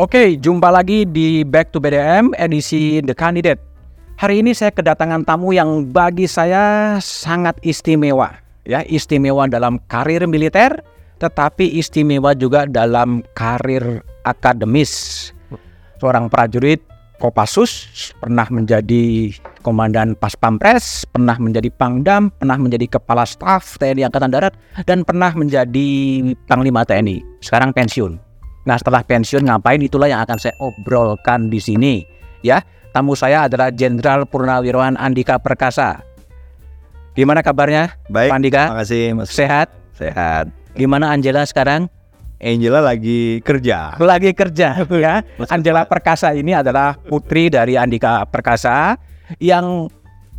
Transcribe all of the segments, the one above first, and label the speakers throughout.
Speaker 1: Oke, jumpa lagi di Back to BDM edisi The Candidate. Hari ini saya kedatangan tamu yang bagi saya sangat istimewa. Ya, istimewa dalam karir militer, tetapi istimewa juga dalam karir akademis. Seorang prajurit Kopassus, pernah menjadi komandan Pas Pampres, pernah menjadi Pangdam, pernah menjadi kepala staf TNI Angkatan Darat, dan pernah menjadi Panglima TNI. Sekarang pensiun. Nah, setelah pensiun ngapain itulah yang akan saya obrolkan di sini, ya. Tamu saya adalah Jenderal Purnawirawan Andika Perkasa. Gimana kabarnya,
Speaker 2: Baik,
Speaker 1: Andika?
Speaker 2: makasih Mas.
Speaker 1: Sehat?
Speaker 2: Sehat.
Speaker 1: Gimana Angela sekarang?
Speaker 2: Angela lagi kerja.
Speaker 1: lagi kerja ya. Angela Perkasa ini adalah putri dari Andika Perkasa yang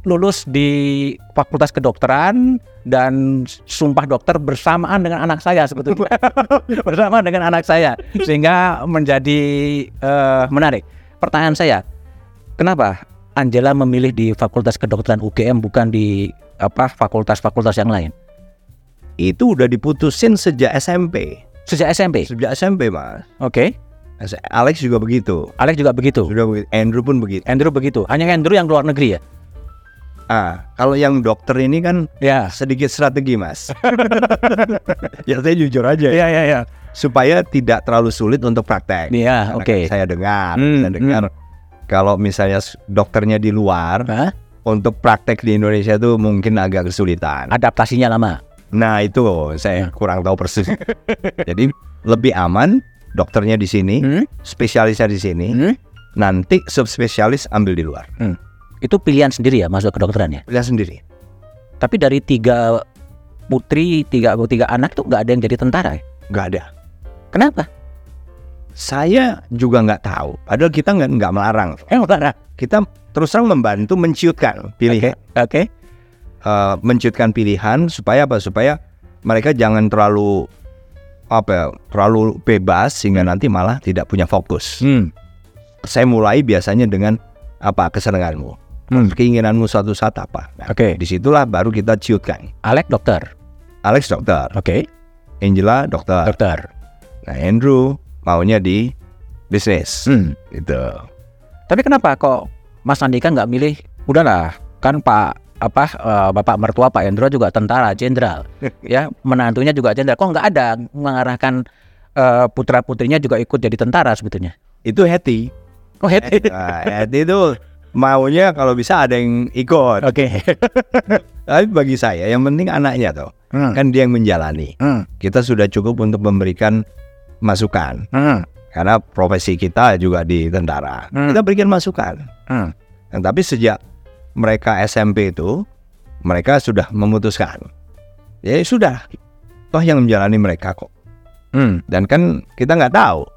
Speaker 1: lulus di Fakultas Kedokteran dan sumpah dokter bersamaan dengan anak saya sebetulnya bersamaan dengan anak saya sehingga menjadi eh, menarik. Pertanyaan saya, kenapa Angela memilih di Fakultas Kedokteran UGM bukan di apa fakultas-fakultas yang lain?
Speaker 2: Itu udah diputusin sejak SMP.
Speaker 1: Sejak SMP.
Speaker 2: Sejak SMP, Mas.
Speaker 1: Oke.
Speaker 2: Alex juga begitu.
Speaker 1: Alex juga begitu.
Speaker 2: Sudah begitu. Andrew pun begitu.
Speaker 1: Andrew begitu. Hanya Andrew yang luar negeri ya?
Speaker 2: Ah, kalau yang dokter ini kan
Speaker 1: Ya.
Speaker 2: sedikit strategi, Mas. ya saya jujur aja.
Speaker 1: Iya iya iya.
Speaker 2: Supaya tidak terlalu sulit untuk praktek.
Speaker 1: Iya,
Speaker 2: Karena
Speaker 1: oke.
Speaker 2: kan Saya dengar,
Speaker 1: Hmm,
Speaker 2: saya dengar kalau misalnya dokternya di luar
Speaker 1: Hah?
Speaker 2: untuk praktek di Indonesia tuh mungkin agak kesulitan.
Speaker 1: Adaptasinya lama.
Speaker 2: Nah itu saya kurang tahu persis. Jadi lebih aman dokternya di sini,
Speaker 1: Hmm?
Speaker 2: spesialisnya di sini,
Speaker 1: Hmm?
Speaker 2: nanti subspesialis ambil di luar.
Speaker 1: Itu pilihan sendiri ya masuk kedokteran ya.
Speaker 2: Lihat sendiri.
Speaker 1: Tapi dari tiga putri, tiga tiga anak tuh nggak ada yang jadi tentara. ya?
Speaker 2: Nggak ada.
Speaker 1: Kenapa?
Speaker 2: Saya juga nggak tahu. Padahal kita nggak nggak melarang.
Speaker 1: Eh tentara.
Speaker 2: Kita terus terang membantu menciutkan pilihan,
Speaker 1: Oke.
Speaker 2: Eh, menciutkan pilihan supaya apa? Supaya mereka jangan terlalu apa ya, terlalu bebas sehingga nanti malah tidak punya fokus.
Speaker 1: Hmm.
Speaker 2: Saya mulai biasanya dengan apa kesenanganmu,
Speaker 1: Hmm.
Speaker 2: keinginanmu suatu saat apa. Nah,
Speaker 1: Oke.
Speaker 2: di situlah baru kita ciutkan.
Speaker 1: Alex dokter.
Speaker 2: Alex dokter,
Speaker 1: Oke.
Speaker 2: Angela dokter,
Speaker 1: Dokter.
Speaker 2: nah Andrew maunya di bisnis,
Speaker 1: Hmm.
Speaker 2: gitu.
Speaker 1: Tapi kenapa kok Mas Andika nggak milih? Udahlah, kan Pak apa eh, Bapak mertua Pak Endro juga tentara jenderal, ya menantunya juga jenderal. Kok nggak ada mengarahkan eh, putra putrinya juga ikut jadi tentara sebetulnya?
Speaker 2: Itu Hetty.
Speaker 1: Oh happy.
Speaker 2: Nah, Hetty itu maunya kalau bisa ada yang ikut.
Speaker 1: Oke.
Speaker 2: Tapi bagi saya yang penting anaknya tuh,
Speaker 1: Hmm.
Speaker 2: kan dia yang menjalani.
Speaker 1: Hmm.
Speaker 2: Kita sudah cukup untuk memberikan masukan.
Speaker 1: Hmm.
Speaker 2: Karena profesi kita juga di tentara.
Speaker 1: Hmm.
Speaker 2: Kita berikan masukan.
Speaker 1: Hmm.
Speaker 2: Nah, tapi sejak mereka SMP itu, mereka sudah memutuskan. Ya sudah, toh yang menjalani mereka kok.
Speaker 1: Hmm.
Speaker 2: Dan kan kita nggak tahu.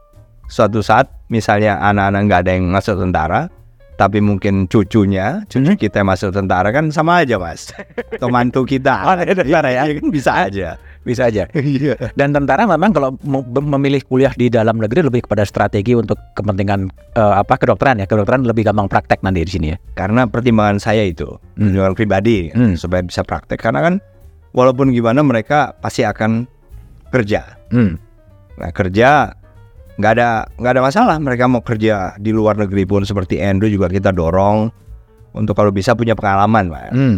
Speaker 2: Suatu saat misalnya anak-anak nggak ada yang masuk tentara, tapi mungkin cucunya, cucu
Speaker 1: Hmm.
Speaker 2: kita yang masuk tentara kan sama aja mas. Atau mantu kita.
Speaker 1: Oh, tentara ya?
Speaker 2: Kan bisa aja.
Speaker 1: Bisa aja.
Speaker 2: Iya.
Speaker 1: Dan tentara memang kalau memilih kuliah di dalam negeri lebih kepada strategi untuk kepentingan eh, apa kedokteran ya. Kedokteran lebih gampang praktek nanti di sini ya.
Speaker 2: Karena pertimbangan saya itu,
Speaker 1: Hmm.
Speaker 2: pertimbangan pribadi,
Speaker 1: Hmm.
Speaker 2: supaya bisa praktek. Karena kan walaupun gimana mereka pasti akan kerja.
Speaker 1: Hmm.
Speaker 2: Nah kerja nggak ada nggak ada masalah mereka mau kerja di luar negeri pun seperti Andrew juga kita dorong untuk kalau bisa punya pengalaman Pak.
Speaker 1: Hmm.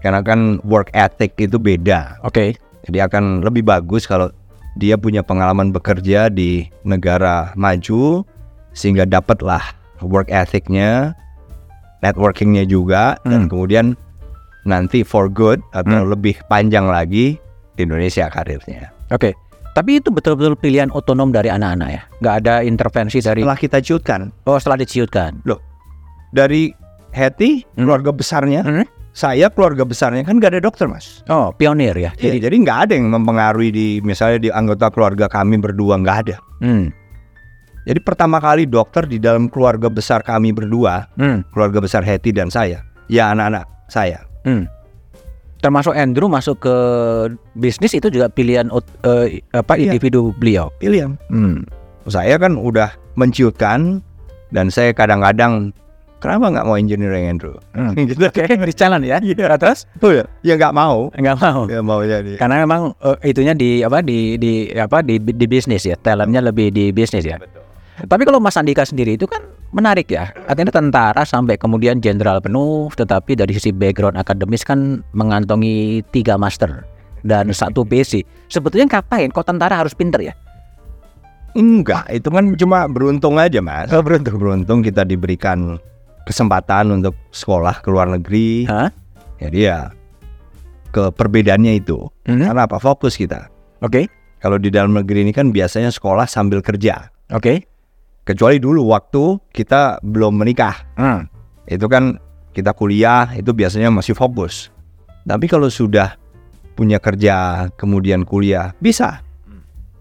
Speaker 2: Karena kan work ethic itu beda.
Speaker 1: Oke.
Speaker 2: Jadi akan lebih bagus kalau dia punya pengalaman bekerja di negara maju sehingga dapatlah work ethicnya, networkingnya juga dan
Speaker 1: Hmm.
Speaker 2: kemudian nanti for good atau
Speaker 1: Hmm.
Speaker 2: lebih panjang lagi di Indonesia karirnya.
Speaker 1: Oke. Tapi itu betul-betul pilihan otonom dari anak-anak ya. Nggak ada intervensi dari
Speaker 2: Setelah kita ciutkan
Speaker 1: oh setelah diciutkan.
Speaker 2: dari Hetty
Speaker 1: Hmm.
Speaker 2: keluarga besarnya,
Speaker 1: Hmm.
Speaker 2: saya keluarga besarnya kan nggak ada dokter mas.
Speaker 1: Oh pionir ya.
Speaker 2: Jadi
Speaker 1: Jadi
Speaker 2: jadi nggak ada yang mempengaruhi di misalnya di anggota keluarga kami berdua nggak ada.
Speaker 1: hmm.
Speaker 2: Jadi pertama kali dokter di dalam keluarga besar kami berdua,
Speaker 1: Hmm.
Speaker 2: keluarga besar Hetty dan saya, ya anak-anak saya.
Speaker 1: Hmm. Termasuk Andrew masuk ke bisnis itu juga pilihan ot- eh, apa
Speaker 2: Iya.
Speaker 1: individu beliau.
Speaker 2: William,
Speaker 1: Hmm.
Speaker 2: saya kan udah menciutkan dan saya kadang-kadang kenapa nggak mau engineering Andrew?
Speaker 1: Hmm.
Speaker 2: gitu.
Speaker 1: Oke, di jalan ya. Iya. Terus
Speaker 2: Oh ya, ya nggak mau.
Speaker 1: nggak mau.
Speaker 2: Ya mau jadi.
Speaker 1: Karena memang eh, itunya di apa di di apa di di bisnis ya. Talentnya lebih di bisnis ya.
Speaker 2: Betul.
Speaker 1: Tapi kalau Mas Andika sendiri itu kan menarik ya. Artinya tentara sampai kemudian jenderal penuh, tetapi dari sisi background akademis kan mengantongi tiga master dan satu BC. Sebetulnya ngapain? Kok tentara harus pinter ya?
Speaker 2: Enggak, itu kan cuma beruntung aja mas.
Speaker 1: Oh, beruntung.
Speaker 2: Beruntung kita diberikan kesempatan untuk sekolah ke luar negeri.
Speaker 1: Hah?
Speaker 2: Jadi ya ke perbedaannya itu.
Speaker 1: Mhm.
Speaker 2: Karena apa? Fokus kita.
Speaker 1: Oke,
Speaker 2: Kalau di dalam negeri ini kan biasanya sekolah sambil kerja.
Speaker 1: oke.
Speaker 2: Kecuali dulu waktu kita belum menikah.
Speaker 1: Hmm.
Speaker 2: Itu kan kita kuliah itu biasanya masih fokus. Tapi kalau sudah punya kerja kemudian kuliah bisa.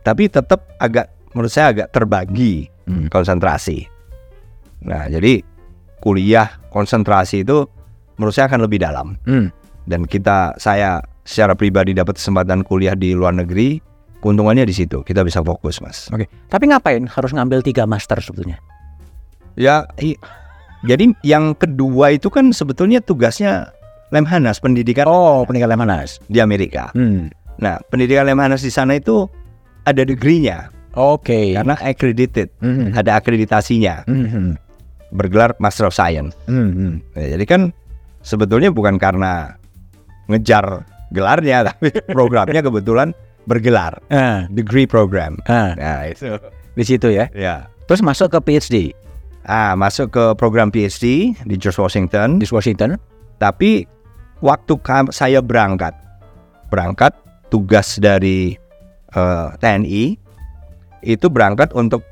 Speaker 2: Tapi tetap agak menurut saya agak terbagi
Speaker 1: Hmm.
Speaker 2: konsentrasi. Nah, jadi kuliah konsentrasi itu menurut saya akan lebih dalam.
Speaker 1: Hmm.
Speaker 2: Dan kita saya secara pribadi dapat kesempatan kuliah di luar negeri, keuntungannya di situ. Kita bisa fokus, Mas.
Speaker 1: Oke. Tapi ngapain harus ngambil tiga master sebetulnya?
Speaker 2: Ya, i- jadi yang kedua itu kan sebetulnya tugasnya Lemhanas pendidikan
Speaker 1: Oh, peninggalan Manas.
Speaker 2: di Amerika.
Speaker 1: Hmm.
Speaker 2: Nah, pendidikan Lemhanas di sana itu ada degree-nya
Speaker 1: Oke.
Speaker 2: karena accredited,
Speaker 1: Hmm.
Speaker 2: ada akreditasinya,
Speaker 1: Hmm.
Speaker 2: bergelar Master of Science.
Speaker 1: Hmm.
Speaker 2: Nah, jadi kan sebetulnya bukan karena ngejar gelarnya, tapi programnya kebetulan bergelar
Speaker 1: Ah,
Speaker 2: degree program.
Speaker 1: ah,
Speaker 2: Nah, itu.
Speaker 1: di situ ya.
Speaker 2: Ya.
Speaker 1: Terus masuk ke PhD
Speaker 2: Ah, masuk ke program PhD di George Washington.
Speaker 1: di Washington.
Speaker 2: Tapi waktu saya berangkat, berangkat tugas dari eh, TNI itu berangkat untuk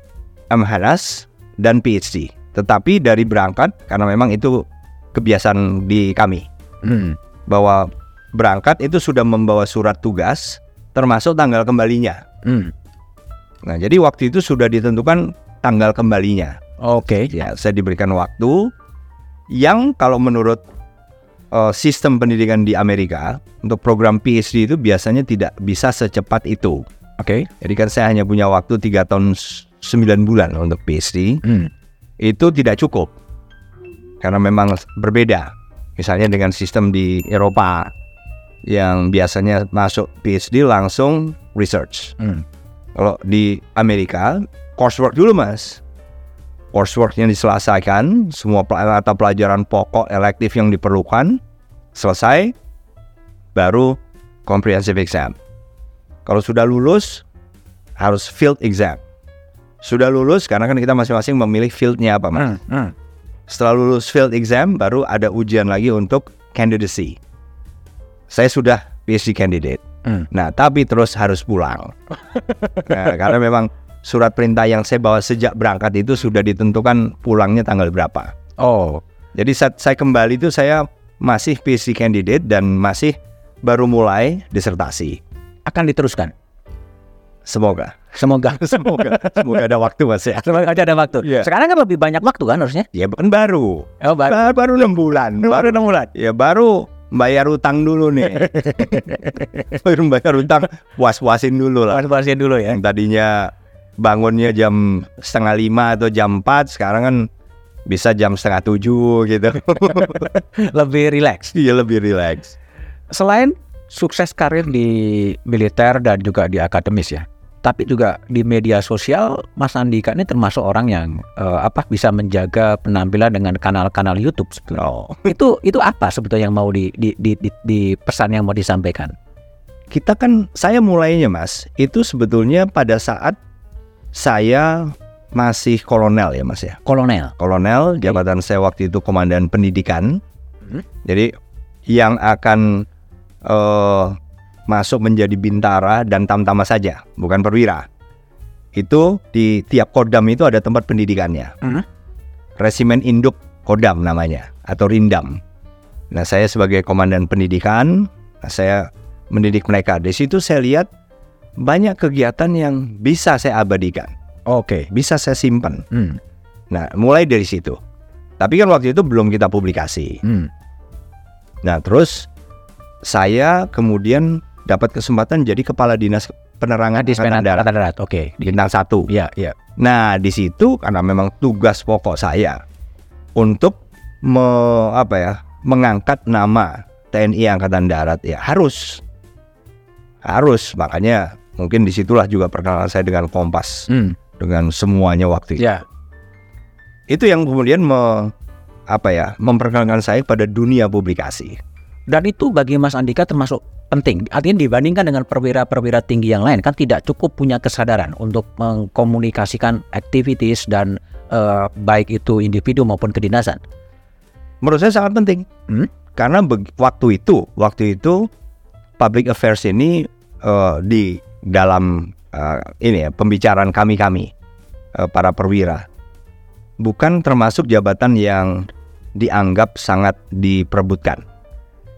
Speaker 2: MHS dan PhD. Tetapi dari berangkat karena memang itu kebiasaan di kami
Speaker 1: Hmm.
Speaker 2: bahwa berangkat itu sudah membawa surat tugas termasuk tanggal kembalinya.
Speaker 1: Hmm.
Speaker 2: Nah, jadi waktu itu sudah ditentukan tanggal kembalinya.
Speaker 1: Oke.
Speaker 2: Ya, saya diberikan waktu yang kalau menurut eh, sistem pendidikan di Amerika untuk program PhD itu biasanya tidak bisa secepat itu.
Speaker 1: Oke.
Speaker 2: Jadi kan saya hanya punya waktu 3 tahun 9 bulan untuk PhD.
Speaker 1: Hmm.
Speaker 2: Itu tidak cukup. Karena memang berbeda. Misalnya dengan sistem di Eropa yang biasanya masuk PhD langsung research.
Speaker 1: Hmm.
Speaker 2: Kalau di Amerika, coursework dulu mas. Coursework yang diselesaikan, semua mata pelajaran pokok elektif yang diperlukan, selesai, baru comprehensive exam. Kalau sudah lulus, harus field exam. Sudah lulus, karena kan kita masing-masing memilih fieldnya apa mas.
Speaker 1: Hmm. Hmm.
Speaker 2: Setelah lulus field exam, baru ada ujian lagi untuk candidacy. Saya sudah PhD candidate.
Speaker 1: Hmm.
Speaker 2: Nah, tapi terus harus pulang. Nah, karena memang surat perintah yang saya bawa sejak berangkat itu sudah ditentukan pulangnya tanggal berapa.
Speaker 1: Oh.
Speaker 2: Jadi saat saya kembali itu saya masih PhD candidate dan masih baru mulai disertasi.
Speaker 1: Akan diteruskan.
Speaker 2: Semoga.
Speaker 1: Semoga.
Speaker 2: Semoga. Semoga ada waktu Mas ya.
Speaker 1: Semoga aja ada waktu.
Speaker 2: Iya.
Speaker 1: Sekarang kan lebih banyak waktu kan harusnya?
Speaker 2: Ya kan baru.
Speaker 1: Oh, baru.
Speaker 2: Baru, baru 6 bulan.
Speaker 1: Baru enam bulan.
Speaker 2: Ya baru bayar utang dulu nih. baru bayar utang puas-puasin dulu lah.
Speaker 1: Bahas-bahasin dulu ya.
Speaker 2: Yang tadinya bangunnya jam setengah lima atau jam 4 sekarang kan bisa jam setengah tujuh gitu.
Speaker 1: Lebih rileks.
Speaker 2: Iya lebih rileks.
Speaker 1: Selain sukses karir di militer dan juga di akademis ya. Tapi juga di media sosial Mas Andika ini termasuk orang yang eh, apa bisa menjaga penampilan dengan kanal-kanal YouTube sebetulnya.
Speaker 2: No.
Speaker 1: Itu itu apa sebetulnya yang mau di di, di, di, di pesan yang mau disampaikan?
Speaker 2: Kita kan saya mulainya Mas itu sebetulnya pada saat saya masih kolonel ya Mas ya.
Speaker 1: Kolonel.
Speaker 2: Kolonel jabatan saya waktu itu komandan pendidikan.
Speaker 1: Hmm.
Speaker 2: Jadi yang akan eh, masuk menjadi bintara dan tamtama saja, bukan perwira. Itu di tiap kodam itu ada tempat pendidikannya.
Speaker 1: Hmm.
Speaker 2: Resimen Induk Kodam namanya atau Rindam. Nah, saya sebagai komandan pendidikan, nah, saya mendidik mereka. Di situ saya lihat banyak kegiatan yang bisa saya abadikan,
Speaker 1: Oke.
Speaker 2: bisa saya simpan.
Speaker 1: Hmm.
Speaker 2: Nah, mulai dari situ. Tapi kan waktu itu belum kita publikasi.
Speaker 1: Hmm.
Speaker 2: Nah, terus saya kemudian dapat kesempatan jadi kepala dinas penerangan
Speaker 1: Di
Speaker 2: Angkatan darat
Speaker 1: Angkatan Darat. Oke.
Speaker 2: bintang satu.
Speaker 1: Iya, iya.
Speaker 2: Nah, di situ karena memang tugas pokok saya untuk me, apa ya, mengangkat nama TNI Angkatan Darat ya harus harus makanya mungkin di situlah juga perkenalan saya dengan Kompas
Speaker 1: Hmm.
Speaker 2: dengan semuanya waktu itu.
Speaker 1: Ya.
Speaker 2: Itu yang kemudian me, apa ya memperkenalkan saya pada dunia publikasi.
Speaker 1: Dan itu bagi Mas Andika termasuk penting. Artinya dibandingkan dengan perwira-perwira tinggi yang lain kan tidak cukup punya kesadaran untuk mengkomunikasikan activities dan eh, baik itu individu maupun kedinasan.
Speaker 2: Menurut saya sangat penting.
Speaker 1: Hmm?
Speaker 2: Karena waktu itu, waktu itu public affairs ini eh, di dalam eh, ini ya pembicaraan kami-kami eh, para perwira bukan termasuk jabatan yang dianggap sangat diperebutkan.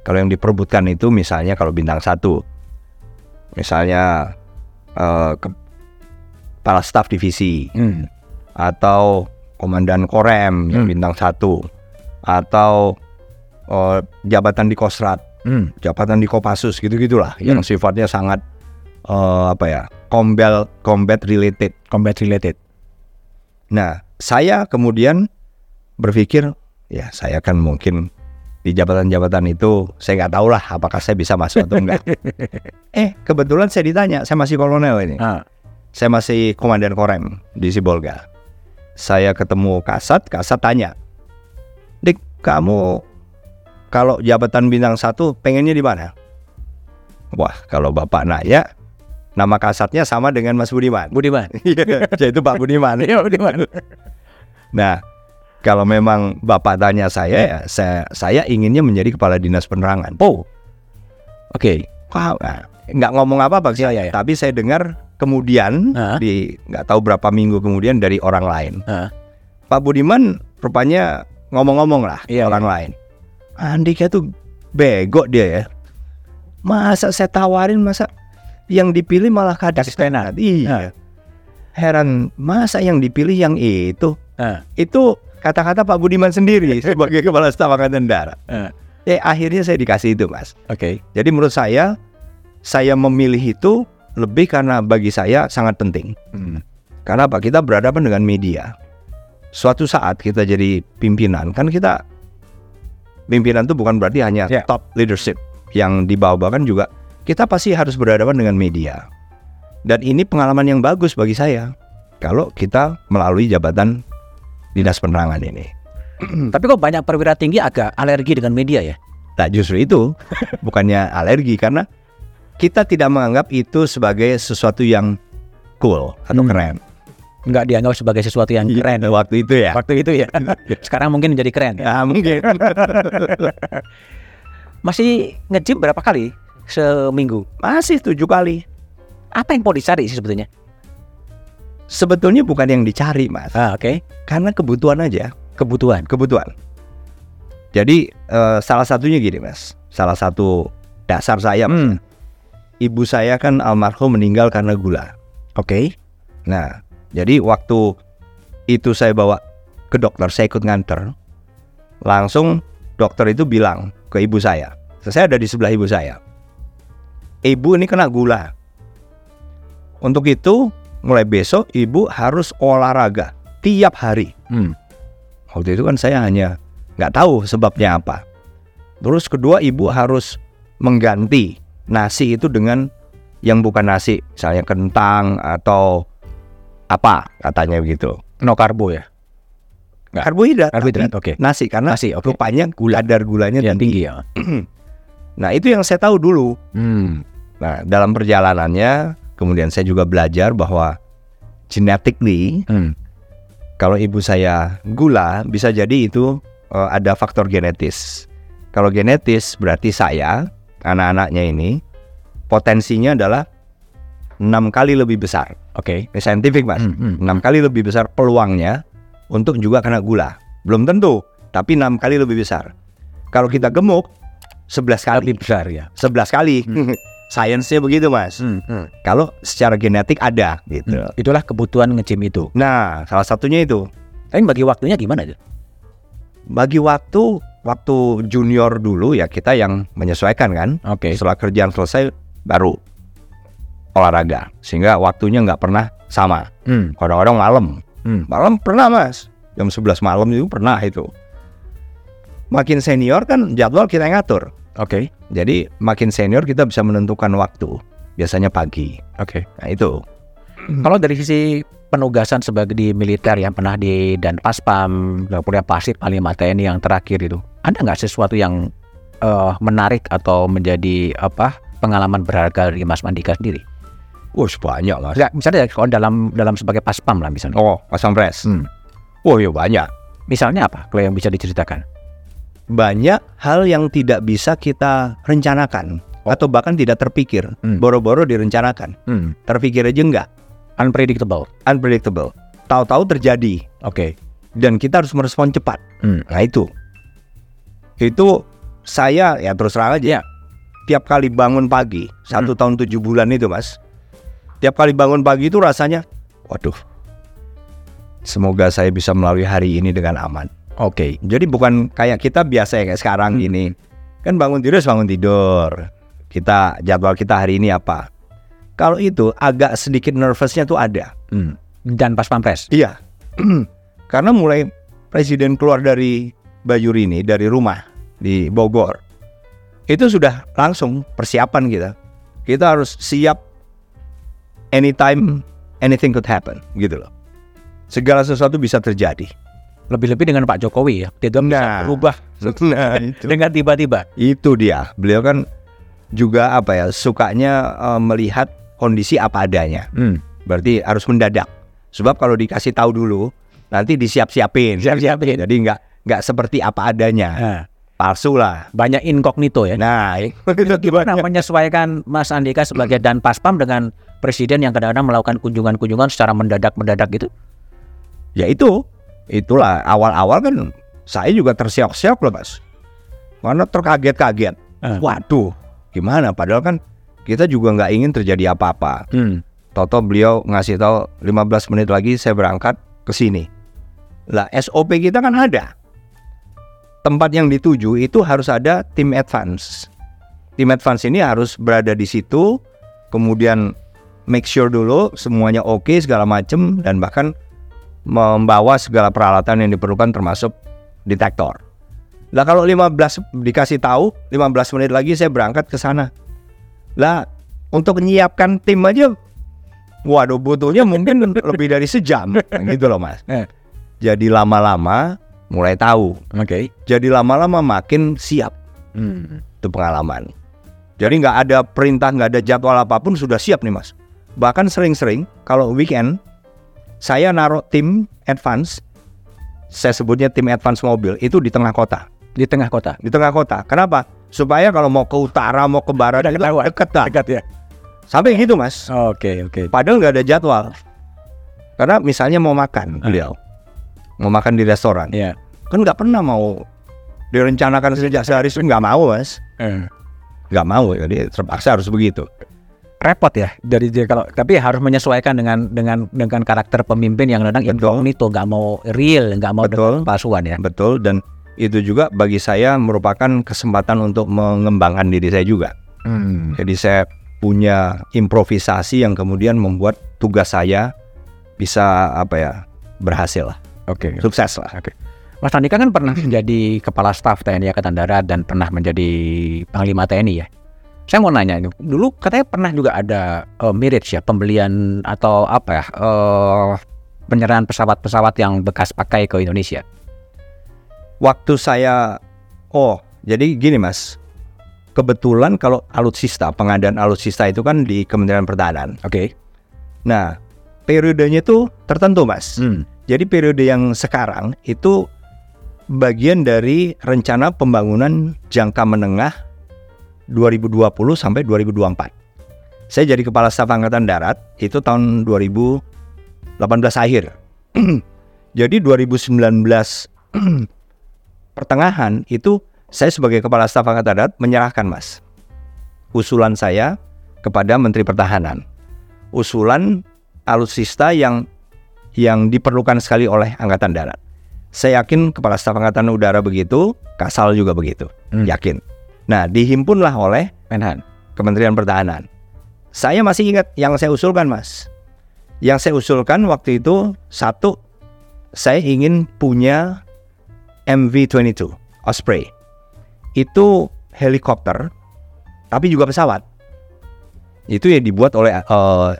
Speaker 2: Kalau yang diperebutkan itu misalnya kalau bintang satu, misalnya eh, ke- kepala staf divisi
Speaker 1: Hmm.
Speaker 2: atau komandan korem yang
Speaker 1: Hmm.
Speaker 2: bintang satu atau eh, jabatan di kosrat
Speaker 1: Hmm.
Speaker 2: jabatan di Kopassus gitu gitulah yang sifatnya sangat eh, apa ya combat combat related.
Speaker 1: Combat related.
Speaker 2: Nah saya kemudian berpikir ya saya kan mungkin di jabatan-jabatan itu saya nggak tahu lah apakah saya bisa masuk atau enggak. eh kebetulan saya ditanya saya masih kolonel ini.
Speaker 1: Ah.
Speaker 2: Saya masih komandan korem di Sibolga. Saya ketemu Kasat, Kasat tanya, Dik, kamu kalau jabatan bintang satu pengennya di mana? Wah, kalau Bapak nanya, nama Kasatnya sama dengan Mas Budiman.
Speaker 1: Budiman.
Speaker 2: Iya, yaitu Pak Budiman.
Speaker 1: Iya, Budiman.
Speaker 2: Nah, kalau memang Bapak tanya saya, ya, saya, saya inginnya menjadi kepala dinas penerangan.
Speaker 1: Oh. Oke.
Speaker 2: Wah, nah, nggak ngomong apa-apa sih,
Speaker 1: Ya, ya, ya.
Speaker 2: tapi saya dengar kemudian
Speaker 1: Ah.
Speaker 2: di nggak tahu berapa minggu kemudian dari orang lain.
Speaker 1: Ah.
Speaker 2: Pak Budiman rupanya ngomong-ngomong lah
Speaker 1: Iya,
Speaker 2: orang lain. Andika tuh bego dia ya. Masa saya tawarin masa yang dipilih malah kadis
Speaker 1: Kasistenan.
Speaker 2: Iya. Heran masa yang dipilih yang itu?
Speaker 1: Ah.
Speaker 2: Itu kata-kata Pak Budiman sendiri sebagai kepala staf angkatan darat. Eh akhirnya saya dikasih itu mas.
Speaker 1: Oke.
Speaker 2: Jadi menurut saya saya memilih itu lebih karena bagi saya sangat penting.
Speaker 1: Hmm.
Speaker 2: Karena apa? Kita berhadapan dengan media. Suatu saat kita jadi pimpinan, kan kita pimpinan itu bukan berarti hanya
Speaker 1: Ya.
Speaker 2: top leadership yang di bawah kan juga kita pasti harus berhadapan dengan media. Dan ini pengalaman yang bagus bagi saya kalau kita melalui jabatan dinas penerangan ini.
Speaker 1: Tapi kok banyak perwira tinggi agak alergi dengan media ya?
Speaker 2: Nah justru itu bukannya alergi karena kita tidak menganggap itu sebagai sesuatu yang cool atau
Speaker 1: Hmm.
Speaker 2: keren.
Speaker 1: Nggak dianggap sebagai sesuatu yang keren.
Speaker 2: waktu itu ya.
Speaker 1: Waktu itu ya. Sekarang mungkin menjadi keren.
Speaker 2: Ya mungkin.
Speaker 1: Masih nge-gym berapa kali seminggu?
Speaker 2: Masih tujuh kali.
Speaker 1: Apa yang mau dicari sih sebetulnya?
Speaker 2: Sebetulnya bukan yang dicari mas,
Speaker 1: Ah, oke.
Speaker 2: karena kebutuhan aja,
Speaker 1: Kebutuhan.
Speaker 2: kebutuhan. Jadi eh, salah satunya gini mas, salah satu dasar saya, Mas.
Speaker 1: Hmm.
Speaker 2: ibu saya kan almarhum meninggal karena gula.
Speaker 1: Oke.
Speaker 2: Nah, jadi waktu itu saya bawa ke dokter, saya ikut nganter, langsung dokter itu bilang ke ibu saya, saya ada di sebelah ibu saya, ibu ini kena gula. Untuk itu mulai besok ibu harus olahraga tiap hari.
Speaker 1: Hmm.
Speaker 2: Waktu itu kan saya hanya nggak tahu sebabnya apa. Terus kedua ibu harus mengganti nasi itu dengan yang bukan nasi, misalnya kentang atau apa katanya begitu.
Speaker 1: No karbo ya? Nggak.
Speaker 2: Karbohidrat,
Speaker 1: Karbohidrat,
Speaker 2: tapi
Speaker 1: oke.
Speaker 2: nasi karena
Speaker 1: Nasi, oke.
Speaker 2: rupanya gula kadar gulanya
Speaker 1: Yang
Speaker 2: tinggi.
Speaker 1: tinggi ya.
Speaker 2: Nah itu yang saya tahu dulu.
Speaker 1: Hmm.
Speaker 2: Nah dalam perjalanannya kemudian saya juga belajar bahwa genetically
Speaker 1: Hmm.
Speaker 2: kalau ibu saya gula bisa jadi itu eh, ada faktor genetis. Kalau genetis berarti saya anak-anaknya ini potensinya adalah enam kali lebih besar.
Speaker 1: Oke.
Speaker 2: Ini scientific mas,
Speaker 1: Hmm, hmm.
Speaker 2: enam kali lebih besar peluangnya untuk juga kena gula. Belum tentu, tapi enam kali lebih besar. Kalau kita gemuk, 11 kali.
Speaker 1: Lebih besar ya.
Speaker 2: 11 kali. Sainsnya begitu mas.
Speaker 1: Hmm. Hmm.
Speaker 2: Kalau secara genetik ada gitu.
Speaker 1: Itulah kebutuhan nge-gym itu.
Speaker 2: Nah, salah satunya itu.
Speaker 1: Tapi bagi waktunya gimana tuh?
Speaker 2: Bagi waktu, waktu junior dulu ya kita yang menyesuaikan kan.
Speaker 1: Oke.
Speaker 2: Setelah kerjaan selesai baru olahraga. Sehingga waktunya nggak pernah sama.
Speaker 1: Hmm.
Speaker 2: Kadang-kadang malam.
Speaker 1: Hmm.
Speaker 2: Malam pernah mas. Jam 11 malam itu pernah itu. Makin senior kan jadwal kita yang ngatur.
Speaker 1: Oke.
Speaker 2: Jadi makin senior kita bisa menentukan waktu. Biasanya pagi.
Speaker 1: Oke.
Speaker 2: Nah itu.
Speaker 1: Kalau dari sisi penugasan sebagai di militer yang pernah di dan paspam, kemudian pasir panglima TNI yang terakhir itu, ada nggak sesuatu yang eh, menarik atau menjadi apa pengalaman berharga dari Mas Mandika sendiri?
Speaker 2: Wah, banyak mas.
Speaker 1: Nggak, misalnya kalau dalam dalam sebagai paspam lah misalnya.
Speaker 2: Oh, Mas Ampres.
Speaker 1: Hmm.
Speaker 2: Oh, iya banyak.
Speaker 1: Misalnya apa? Kalau yang bisa diceritakan?
Speaker 2: Banyak hal yang tidak bisa kita rencanakan
Speaker 1: Oh.
Speaker 2: atau bahkan tidak terpikir.
Speaker 1: Hmm.
Speaker 2: Boro-boro direncanakan.
Speaker 1: Hmm.
Speaker 2: Terpikir aja enggak.
Speaker 1: Unpredictable.
Speaker 2: Unpredictable. Tahu-tahu terjadi
Speaker 1: Oke.
Speaker 2: dan kita harus merespon cepat.
Speaker 1: Hmm.
Speaker 2: Nah itu. Itu saya ya terus terang aja.
Speaker 1: Ya.
Speaker 2: Tiap kali bangun pagi, satu tahun tujuh bulan itu mas. Tiap kali bangun pagi itu rasanya, waduh. Semoga saya bisa melalui hari ini dengan aman.
Speaker 1: Oke.
Speaker 2: Jadi bukan kayak kita biasa ya kayak sekarang
Speaker 1: Hmm.
Speaker 2: gini. Kan bangun tidur bangun tidur. Kita jadwal kita hari ini apa? Kalau itu agak sedikit nervousnya tuh ada.
Speaker 1: Hmm. Dan pas pampres.
Speaker 2: Iya. Karena mulai presiden keluar dari Bayur ini dari rumah di Bogor. Itu sudah langsung persiapan kita. Kita harus siap anytime anything could happen gitu loh. Segala sesuatu bisa terjadi.
Speaker 1: Lebih-lebih dengan Pak Jokowi ya. Tidak bisa
Speaker 2: Nah.
Speaker 1: berubah
Speaker 2: Nah, itu.
Speaker 1: dengan tiba-tiba.
Speaker 2: Itu dia. Beliau kan juga apa ya sukanya eh, melihat kondisi apa adanya.
Speaker 1: Hmm.
Speaker 2: Berarti harus mendadak. Sebab kalau dikasih tahu dulu nanti disiap-siapin.
Speaker 1: Siap-siapin.
Speaker 2: Jadi nggak nggak seperti apa adanya.
Speaker 1: Nah,
Speaker 2: Palsu lah.
Speaker 1: banyak inkognito ya.
Speaker 2: Nah, itu
Speaker 1: Gimana menyesuaikan Mas Andika sebagai dan paspam dengan presiden yang kadang-kadang melakukan kunjungan-kunjungan secara mendadak-mendadak gitu?
Speaker 2: Ya itu. Itulah awal-awal kan saya juga tersiok-siok loh, Mas. Karena terkaget-kaget.
Speaker 1: Eh.
Speaker 2: Waduh, gimana? Padahal kan kita juga nggak ingin terjadi apa-apa.
Speaker 1: Hmm.
Speaker 2: Toto beliau ngasih tahu 15 menit lagi saya berangkat ke sini. Lah SOP kita kan ada. Tempat yang dituju itu harus ada tim advance. Tim advance ini harus berada di situ, kemudian make sure dulu semuanya oke segala macem dan bahkan membawa segala peralatan yang diperlukan termasuk detektor. Lah kalau 15 dikasih tahu 15 menit lagi saya berangkat ke sana. Lah untuk menyiapkan tim aja Waduh butuhnya mungkin lebih dari sejam gitu loh mas.
Speaker 1: Eh.
Speaker 2: Jadi lama-lama mulai tahu.
Speaker 1: Oke.
Speaker 2: Jadi lama-lama makin siap
Speaker 1: Hmm.
Speaker 2: itu pengalaman. Jadi nggak ada perintah, nggak ada jadwal apa pun sudah siap nih mas. Bahkan sering-sering kalau weekend saya naruh tim advance, saya sebutnya tim advance mobil itu di tengah kota.
Speaker 1: Di tengah kota.
Speaker 2: Di tengah kota. Kenapa? Supaya kalau mau ke utara, mau ke barat,
Speaker 1: Udah ketahuan.
Speaker 2: deket dah.
Speaker 1: Dekat ya.
Speaker 2: Sampai gitu mas.
Speaker 1: Oke, oke.
Speaker 2: Padahal nggak ada jadwal. Karena misalnya mau makan beliau, mau makan di restoran,
Speaker 1: Ya.
Speaker 2: kan nggak pernah mau direncanakan sejak sehari nggak mau mas,
Speaker 1: Eh.
Speaker 2: nggak mau jadi terpaksa harus begitu.
Speaker 1: Repot ya dari dia kalau tapi harus menyesuaikan dengan dengan dengan karakter pemimpin yang kadang incognito nggak mau real nggak mau
Speaker 2: Betul.
Speaker 1: palsuan ya
Speaker 2: Betul dan itu juga bagi saya merupakan kesempatan untuk mengembangkan diri saya juga.
Speaker 1: hmm.
Speaker 2: Jadi saya punya improvisasi yang kemudian membuat tugas saya bisa apa ya berhasil lah,
Speaker 1: oke
Speaker 2: sukses lah.
Speaker 1: Mas Andika kan pernah menjadi kepala staf TNI Angkatan Darat dan pernah menjadi panglima TNI ya saya mau nanya ini dulu katanya pernah juga ada eh, mirage ya pembelian atau apa ya eh, penyerahan pesawat-pesawat yang bekas pakai ke Indonesia
Speaker 2: Waktu saya, oh jadi gini mas, kebetulan kalau alutsista pengadaan alutsista itu kan di Kementerian Pertahanan.
Speaker 1: oke
Speaker 2: Nah periodenya itu tertentu mas.
Speaker 1: hmm.
Speaker 2: Jadi periode yang sekarang itu bagian dari rencana pembangunan jangka menengah 2020 sampai 2024. Saya jadi kepala staf angkatan darat itu tahun 2018 akhir. jadi 2019 pertengahan itu saya sebagai kepala staf angkatan darat menyerahkan Mas usulan saya kepada Menteri Pertahanan. Usulan alutsista yang yang diperlukan sekali oleh angkatan darat. Saya yakin kepala staf angkatan udara begitu, Kasal juga begitu.
Speaker 1: Hmm.
Speaker 2: Yakin. Nah, dihimpunlah oleh
Speaker 1: Menhan
Speaker 2: Kementerian Pertahanan. Saya masih ingat yang saya usulkan, Mas. Yang saya usulkan waktu itu satu, saya ingin punya MV-22 Osprey. Itu helikopter, tapi juga pesawat. Itu yang dibuat oleh eh,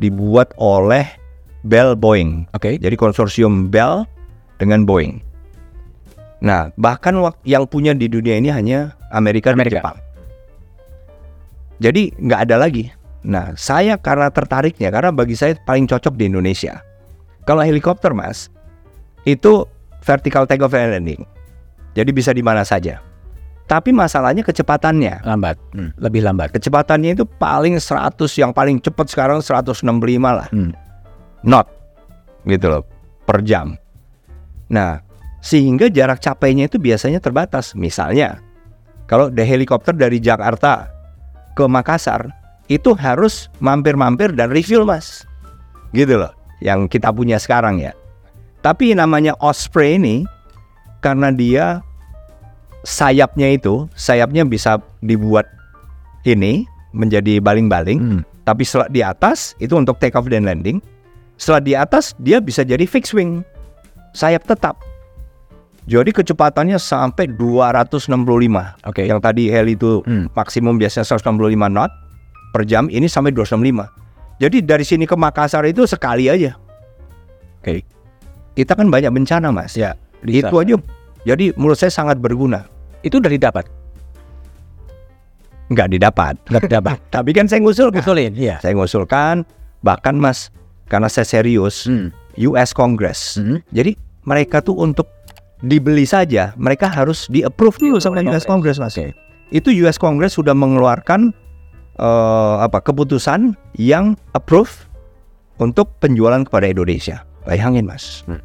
Speaker 2: dibuat oleh Bell Boeing.
Speaker 1: Oke.
Speaker 2: Jadi konsorsium Bell dengan Boeing. Nah, bahkan yang punya di dunia ini hanya Amerika,
Speaker 1: Amerika.
Speaker 2: dan Jepang. Jadi nggak ada lagi. Nah, saya karena tertariknya karena bagi saya paling cocok di Indonesia. Kalau helikopter, Mas, itu vertical take off and landing. Jadi bisa di mana saja. Tapi masalahnya kecepatannya.
Speaker 1: Lambat. Hmm, Lebih lambat.
Speaker 2: Kecepatannya itu paling 100 yang paling cepat sekarang 165 lah
Speaker 1: Hmm.
Speaker 2: knot gitu loh per jam. Nah, sehingga jarak capainya itu biasanya terbatas. Misalnya, kalau di helikopter dari Jakarta ke Makassar itu harus mampir-mampir dan refuel, Mas. Gitu loh, yang kita punya sekarang ya. Tapi namanya Osprey ini karena dia sayapnya itu, sayapnya bisa dibuat ini menjadi baling-baling
Speaker 1: Hmm.
Speaker 2: tapi setelah di atas itu untuk take off dan landing. Setelah di atas dia bisa jadi fixed wing. Sayap tetap. Jadi kecepatannya sampai 265.
Speaker 1: Oke.
Speaker 2: Yang tadi heli itu
Speaker 1: Hmm.
Speaker 2: maksimum biasanya 165 knot per jam, ini sampai 265. Jadi dari sini ke Makassar itu sekali aja.
Speaker 1: Oke.
Speaker 2: Kita kan banyak bencana, Mas.
Speaker 1: Ya.
Speaker 2: Itu aja. Jadi menurut saya sangat berguna.
Speaker 1: Itu udah didapat.
Speaker 2: Nggak didapat.
Speaker 1: Nggak didapat.
Speaker 2: Tapi kan saya ngusulkan.
Speaker 1: Usulin. Iya.
Speaker 2: Saya ngusulkan bahkan Mas karena saya serius
Speaker 1: Hmm.
Speaker 2: US Congress.
Speaker 1: Hmm.
Speaker 2: Jadi mereka tuh untuk dibeli saja, mereka harus di approve dulu sama US Congress mas.
Speaker 1: Oke.
Speaker 2: Itu US Congress sudah mengeluarkan eh, apa keputusan yang approve untuk penjualan kepada Indonesia. Bayangin mas,
Speaker 1: Hmm.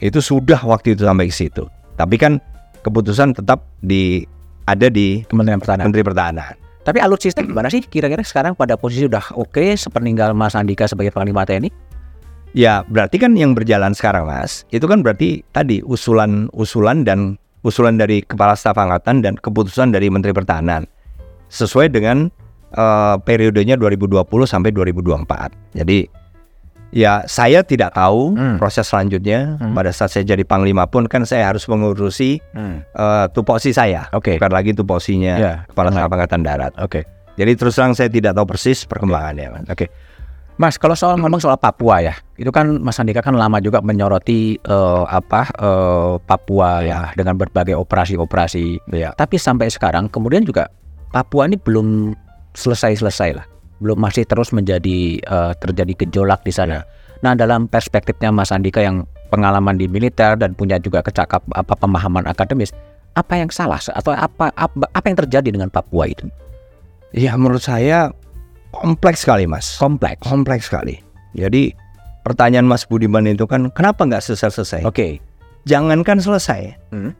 Speaker 2: itu sudah waktu itu sampai ke situ. Tapi kan keputusan tetap di ada di
Speaker 1: Kementerian Pertahanan.
Speaker 2: Menteri Pertahanan.
Speaker 1: Tapi alutsista gimana sih kira-kira sekarang pada posisi udah oke sepeninggal Mas Andika sebagai Panglima TNI?
Speaker 2: Ya berarti kan yang berjalan sekarang mas, itu kan berarti tadi usulan-usulan dan usulan dari Kepala Staf Angkatan dan keputusan dari Menteri Pertahanan sesuai dengan eh, periodenya 2020 sampai 2024. Jadi ya saya tidak tahu
Speaker 1: Hmm.
Speaker 2: proses selanjutnya
Speaker 1: Hmm.
Speaker 2: pada saat saya jadi Panglima pun kan saya harus mengurusi eh, tupoksi saya,
Speaker 1: Oke.
Speaker 2: bukan lagi tupoksinya
Speaker 1: Ya,
Speaker 2: Kepala. Staf Angkatan Darat.
Speaker 1: Oke.
Speaker 2: Jadi terus terang saya tidak tahu persis perkembangannya.
Speaker 1: Oke. Mas, kalau soal ngomong soal Papua ya, itu kan Mas Andika kan lama juga menyoroti eh, apa eh, Papua ya dengan berbagai operasi-operasi.
Speaker 2: Ya.
Speaker 1: Tapi sampai sekarang kemudian juga Papua ini belum selesai-selesai lah, belum masih terus menjadi eh, terjadi gejolak di sana. Nah, dalam perspektifnya Mas Andika yang pengalaman di militer dan punya juga kecakap apa pemahaman akademis, apa yang salah atau apa apa, apa yang terjadi dengan Papua itu?
Speaker 2: Ya menurut saya kompleks sekali mas.
Speaker 1: Kompleks.
Speaker 2: kompleks sekali. Jadi pertanyaan Mas Budiman itu kan kenapa nggak selesai-selesai?
Speaker 1: Oke.
Speaker 2: Jangankan selesai,
Speaker 1: Hmm.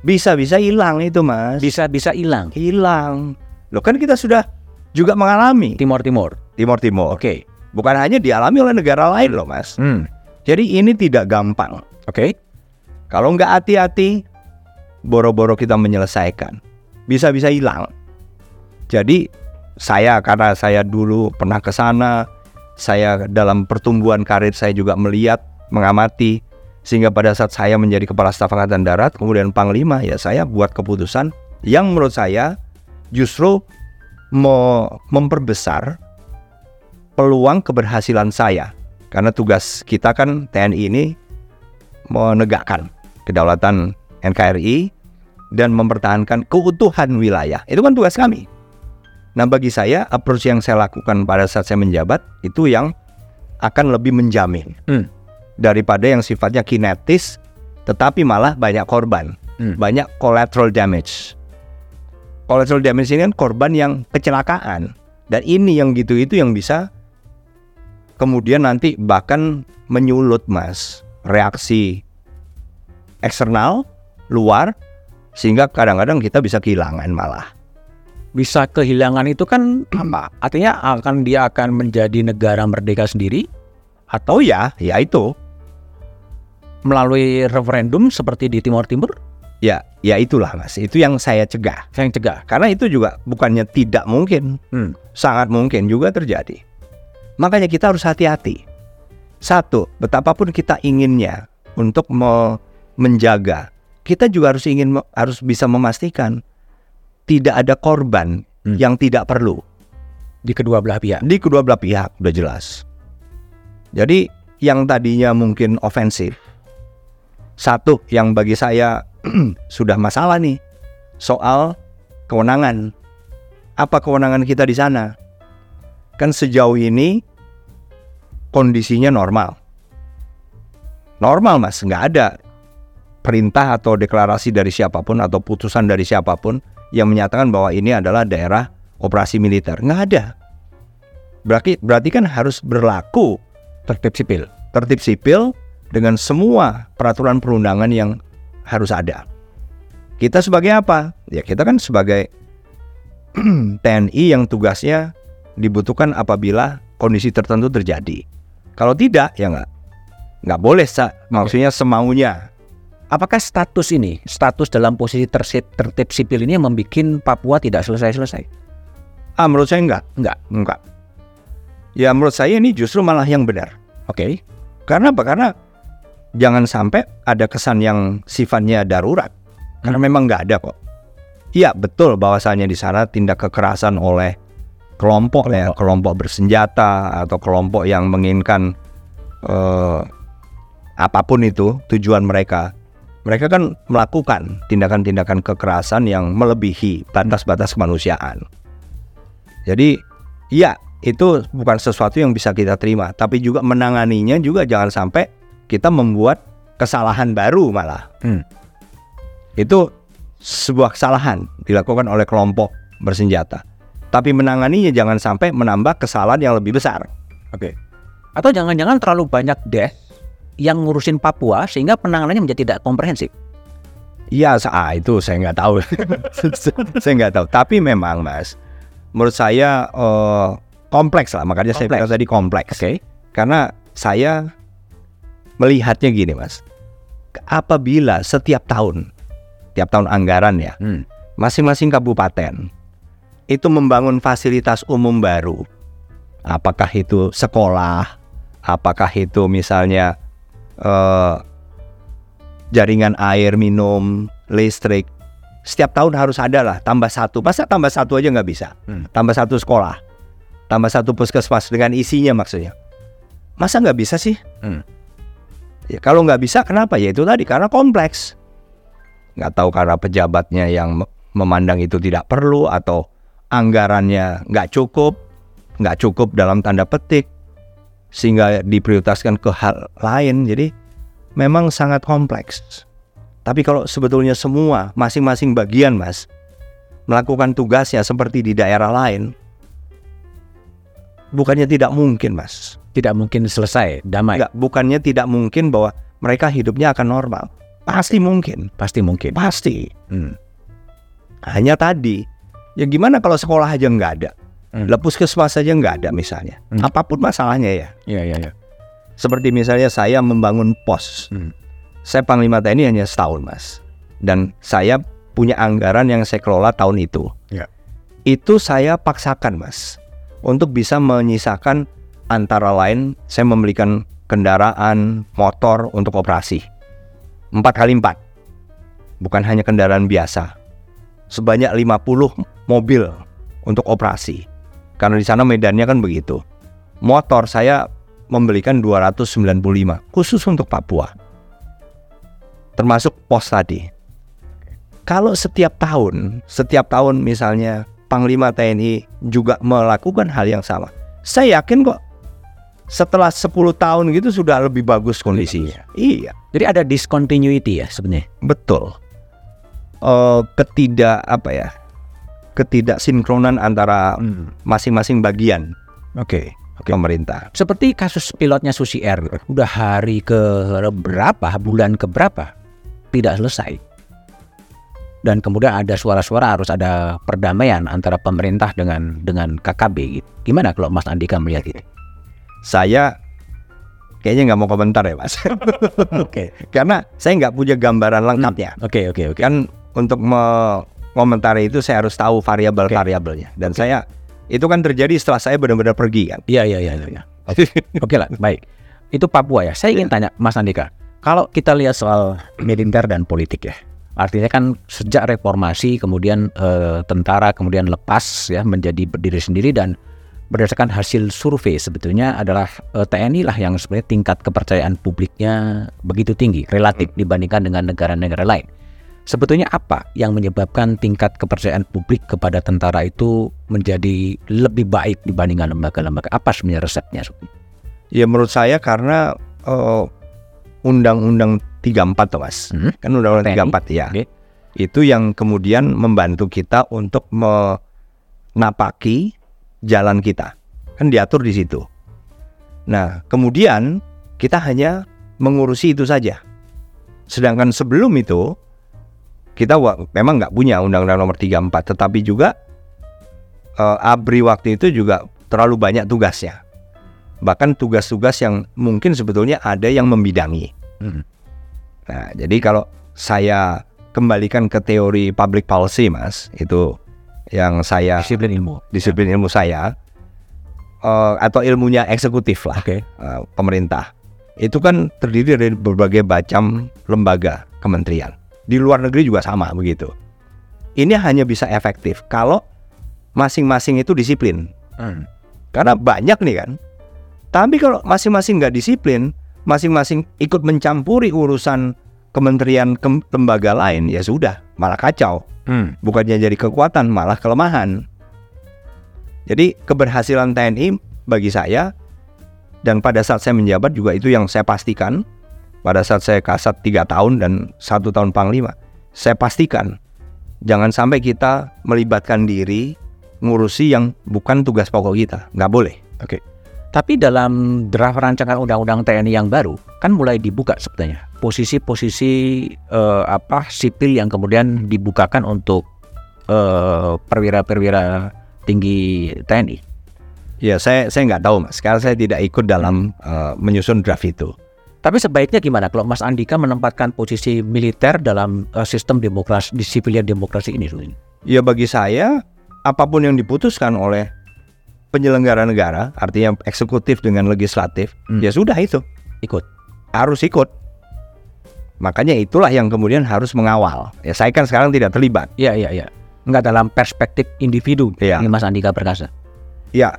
Speaker 2: bisa-bisa hilang itu Mas.
Speaker 1: Bisa bisa hilang.
Speaker 2: hilang. Loh kan kita sudah juga mengalami
Speaker 1: Timur Timur.
Speaker 2: Timur Timur.
Speaker 1: Oke.
Speaker 2: Bukan hanya dialami oleh negara lain loh Mas.
Speaker 1: Hmm.
Speaker 2: Jadi ini tidak gampang.
Speaker 1: Oke.
Speaker 2: Kalau nggak hati-hati, boro-boro kita menyelesaikan, bisa-bisa hilang. Jadi saya karena saya dulu pernah ke sana, saya dalam pertumbuhan karir saya juga melihat, mengamati, sehingga pada saat saya menjadi kepala staf angkatan darat, kemudian panglima, ya saya buat keputusan yang menurut saya justru me- memperbesar peluang keberhasilan saya. Karena tugas kita kan TNI ini menegakkan kedaulatan NKRI dan mempertahankan keutuhan wilayah. Itu kan tugas kami. Nah, bagi saya approach yang saya lakukan pada saat saya menjabat itu yang akan lebih menjamin
Speaker 1: Hmm.
Speaker 2: daripada yang sifatnya kinetis tetapi malah banyak korban,
Speaker 1: Hmm.
Speaker 2: banyak collateral damage. Collateral damage ini kan korban yang kecelakaan dan ini yang gitu itu yang bisa kemudian nanti bahkan menyulut mas reaksi eksternal luar sehingga kadang-kadang kita bisa kehilangan malah
Speaker 1: Bisa kehilangan itu kan apa? Artinya akan dia akan menjadi negara merdeka sendiri
Speaker 2: atau ya ya itu
Speaker 1: melalui referendum seperti di Timur Timur?
Speaker 2: ya ya itulah mas itu yang saya cegah
Speaker 1: Saya yang cegah.
Speaker 2: karena itu juga bukannya tidak mungkin
Speaker 1: Hmm.
Speaker 2: sangat mungkin juga terjadi makanya kita harus hati-hati satu betapapun kita inginnya untuk me- menjaga kita juga harus ingin harus bisa memastikan tidak ada korban
Speaker 1: Hmm.
Speaker 2: yang tidak perlu
Speaker 1: Di kedua belah pihak.
Speaker 2: Di kedua belah pihak udah jelas. Jadi yang tadinya mungkin ofensif, satu yang bagi saya sudah masalah nih soal kewenangan. Apa kewenangan kita di sana? Kan sejauh ini kondisinya normal. Normal mas, nggak ada perintah atau deklarasi dari siapa pun atau putusan dari siapa pun yang menyatakan bahwa ini adalah daerah operasi militer. Nggak ada. Berarti berarti kan harus berlaku
Speaker 1: Tertib sipil.
Speaker 2: tertib sipil dengan semua peraturan perundangan yang harus ada. Kita sebagai apa? Ya kita kan sebagai TNI yang tugasnya dibutuhkan apabila kondisi tertentu terjadi. Kalau tidak, ya nggak nggak boleh sa, maksudnya semaunya.
Speaker 1: Apakah status ini, status dalam posisi tersip, tertib sipil ini yang membuat Papua tidak selesai-selesai?
Speaker 2: Ah, menurut saya enggak,
Speaker 1: Enggak.
Speaker 2: enggak. Ya menurut saya ini justru malah yang benar.
Speaker 1: Oke.
Speaker 2: Karena apa? Karena jangan sampai ada kesan yang sifatnya darurat. Karena memang nggak ada kok. Iya betul bahwasanya di sana tindak kekerasan oleh kelompok ya, kelompok bersenjata atau kelompok yang menginginkan eh, apa pun itu tujuan mereka. Mereka kan melakukan tindakan-tindakan kekerasan yang melebihi batas-batas kemanusiaan. Jadi, iya itu bukan sesuatu yang bisa kita terima, tapi juga menanganinya juga jangan sampai kita membuat kesalahan baru malah.
Speaker 1: Hmm.
Speaker 2: Itu sebuah kesalahan dilakukan oleh kelompok bersenjata. Tapi menanganinya jangan sampai menambah kesalahan yang lebih besar.
Speaker 1: Oke. Atau jangan-jangan terlalu banyak des yang ngurusin Papua sehingga penanganannya menjadi tidak komprehensif.
Speaker 2: Iya, ah, itu saya nggak tahu. saya nggak tahu. Tapi memang, Mas, menurut saya eh, kompleks lah. Makanya saya
Speaker 1: Kompleks.
Speaker 2: bilang tadi kompleks.
Speaker 1: Oke.
Speaker 2: Karena saya melihatnya gini, Mas. Apabila setiap tahun, tiap tahun anggaran ya,
Speaker 1: Hmm.
Speaker 2: masing-masing kabupaten itu membangun fasilitas umum baru. Apakah itu sekolah, apakah itu misalnya eh, jaringan air minum, listrik. Setiap tahun harus ada lah, tambah satu. Masa tambah satu aja nggak bisa?
Speaker 1: Hmm.
Speaker 2: Tambah satu sekolah, tambah satu puskesmas dengan isinya maksudnya. Masa nggak bisa sih?
Speaker 1: Hmm.
Speaker 2: Ya, kalau nggak bisa, kenapa? Ya itu tadi karena kompleks. Nggak tahu karena pejabatnya yang me- memandang itu tidak perlu atau anggarannya nggak cukup, nggak cukup dalam tanda petik, sehingga diprioritaskan ke hal lain. Jadi memang sangat kompleks. Tapi kalau sebetulnya semua masing-masing bagian, mas, melakukan tugasnya seperti di daerah lain, bukannya tidak mungkin, mas.
Speaker 1: Tidak mungkin selesai damai.
Speaker 2: Enggak, bukannya tidak mungkin bahwa mereka hidupnya akan normal. Pasti mungkin,
Speaker 1: Pasti mungkin.
Speaker 2: pasti.
Speaker 1: Hmm.
Speaker 2: Hanya tadi, ya gimana kalau sekolah aja nggak ada,
Speaker 1: Hmm.
Speaker 2: lepus puskesmas aja nggak ada misalnya.
Speaker 1: Hmm.
Speaker 2: Apa pun masalahnya ya.
Speaker 1: Iya, iya, iya.
Speaker 2: Seperti misalnya saya membangun pos.
Speaker 1: Hmm.
Speaker 2: Saya Panglima TNI hanya setahun, Mas. Dan saya punya anggaran yang saya kelola tahun itu.
Speaker 1: Ya.
Speaker 2: Itu saya paksakan, Mas. Untuk bisa menyisakan antara lain saya membelikan kendaraan motor untuk operasi. Empat kali empat. Bukan hanya kendaraan biasa. Sebanyak 50 mobil untuk operasi. Karena di sana medannya kan begitu. Motor saya membelikan 295 khusus untuk Papua. Termasuk pos tadi. Kalau setiap tahun, setiap tahun misalnya Panglima TNI juga melakukan hal yang sama. Saya yakin kok setelah 10 tahun gitu sudah lebih bagus kondisinya. Iya,
Speaker 1: Jadi ada discontinuity ya sebenarnya.
Speaker 2: betul. Eh, ketidak apa ya? Ketidaksinkronan antara masing-masing bagian
Speaker 1: Oke.
Speaker 2: pemerintah.
Speaker 1: Seperti kasus pilotnya Susi Air, udah hari ke berapa, bulan ke berapa, tidak selesai. Dan kemudian ada suara-suara harus ada perdamaian antara pemerintah dengan dengan KKB. Gitu. Gimana kalau Mas Andika melihat ini?
Speaker 2: Saya kayaknya nggak mau komentar ya mas,
Speaker 1: Oke,
Speaker 2: karena saya nggak punya gambaran lengkapnya.
Speaker 1: oke, oke, oke.
Speaker 2: Kan untuk mengomentari itu saya harus tahu variabel-variabelnya. Dan saya itu kan terjadi setelah saya benar-benar pergi kan.
Speaker 1: Iya, iya, iya, iya. Oke lah, baik. Itu Papua ya. Saya ingin tanya Mas Andika, kalau kita lihat soal militer dan politik ya, artinya kan sejak reformasi kemudian eh, tentara kemudian lepas ya menjadi berdiri sendiri dan berdasarkan hasil survei sebetulnya adalah eh, TNI lah yang sebenarnya tingkat kepercayaan publiknya begitu tinggi relatif dibandingkan dengan negara-negara lain. Sebetulnya apa yang menyebabkan tingkat kepercayaan publik kepada tentara itu menjadi lebih baik dibandingkan lembaga-lembaga? Apa sebenarnya resepnya?
Speaker 2: Ya menurut saya karena eh, Undang-Undang 34 tuh mas,
Speaker 1: Hmm.
Speaker 2: kan Undang-Undang
Speaker 1: TNI,
Speaker 2: 34 ya,
Speaker 1: oke.
Speaker 2: itu yang kemudian membantu kita untuk menapaki jalan kita, kan diatur di situ. Nah kemudian kita hanya mengurusi itu saja, sedangkan sebelum itu kita memang nggak punya Undang-Undang Nomor 34, tetapi juga eh, ABRI waktu itu juga terlalu banyak tugasnya. Bahkan tugas-tugas yang mungkin sebetulnya ada yang membidangi.
Speaker 1: Hmm.
Speaker 2: Nah, jadi kalau saya kembalikan ke teori public policy, Mas, itu yang saya
Speaker 1: Disiplin ilmu.
Speaker 2: disiplin ilmu saya eh, atau ilmunya eksekutif lah,
Speaker 1: Oke.
Speaker 2: eh, pemerintah. Itu kan terdiri dari berbagai macam lembaga kementerian. Di luar negeri juga sama begitu. Ini hanya bisa efektif kalau masing-masing itu disiplin.
Speaker 1: Hmm.
Speaker 2: Karena banyak nih kan. Tapi kalau masing-masing nggak disiplin, masing-masing ikut mencampuri urusan kementerian kem- lembaga lain, ya sudah, malah kacau.
Speaker 1: Hmm.
Speaker 2: Bukannya jadi kekuatan, malah kelemahan. Jadi keberhasilan TNI bagi saya dan pada saat saya menjabat juga itu yang saya pastikan pada saat saya kasat tiga tahun dan satu tahun panglima saya pastikan jangan sampai kita melibatkan diri ngurusi yang bukan tugas pokok kita. Nggak boleh.
Speaker 1: Tapi dalam draft rancangan undang-undang TNI yang baru kan mulai dibuka sebetulnya posisi-posisi eh, apa sipil yang kemudian dibukakan untuk eh, perwira-perwira tinggi TNI.
Speaker 2: ya saya saya nggak tahu mas. Sekarang saya tidak ikut dalam eh, menyusun draft itu
Speaker 1: Tapi sebaiknya gimana kalau Mas Andika menempatkan posisi militer dalam eh, sistem demokrasi di demokrasi ini?
Speaker 2: Ya bagi saya apa pun yang diputuskan oleh penyelenggara negara, artinya eksekutif dengan legislatif,
Speaker 1: Hmm.
Speaker 2: ya sudah itu
Speaker 1: Ikut.
Speaker 2: harus ikut. Makanya itulah yang kemudian harus mengawal. Ya saya kan sekarang tidak terlibat.
Speaker 1: Iya iya iya. Enggak dalam perspektif individu.
Speaker 2: Iya.
Speaker 1: Ini Mas Andika Perkasa.
Speaker 2: Ya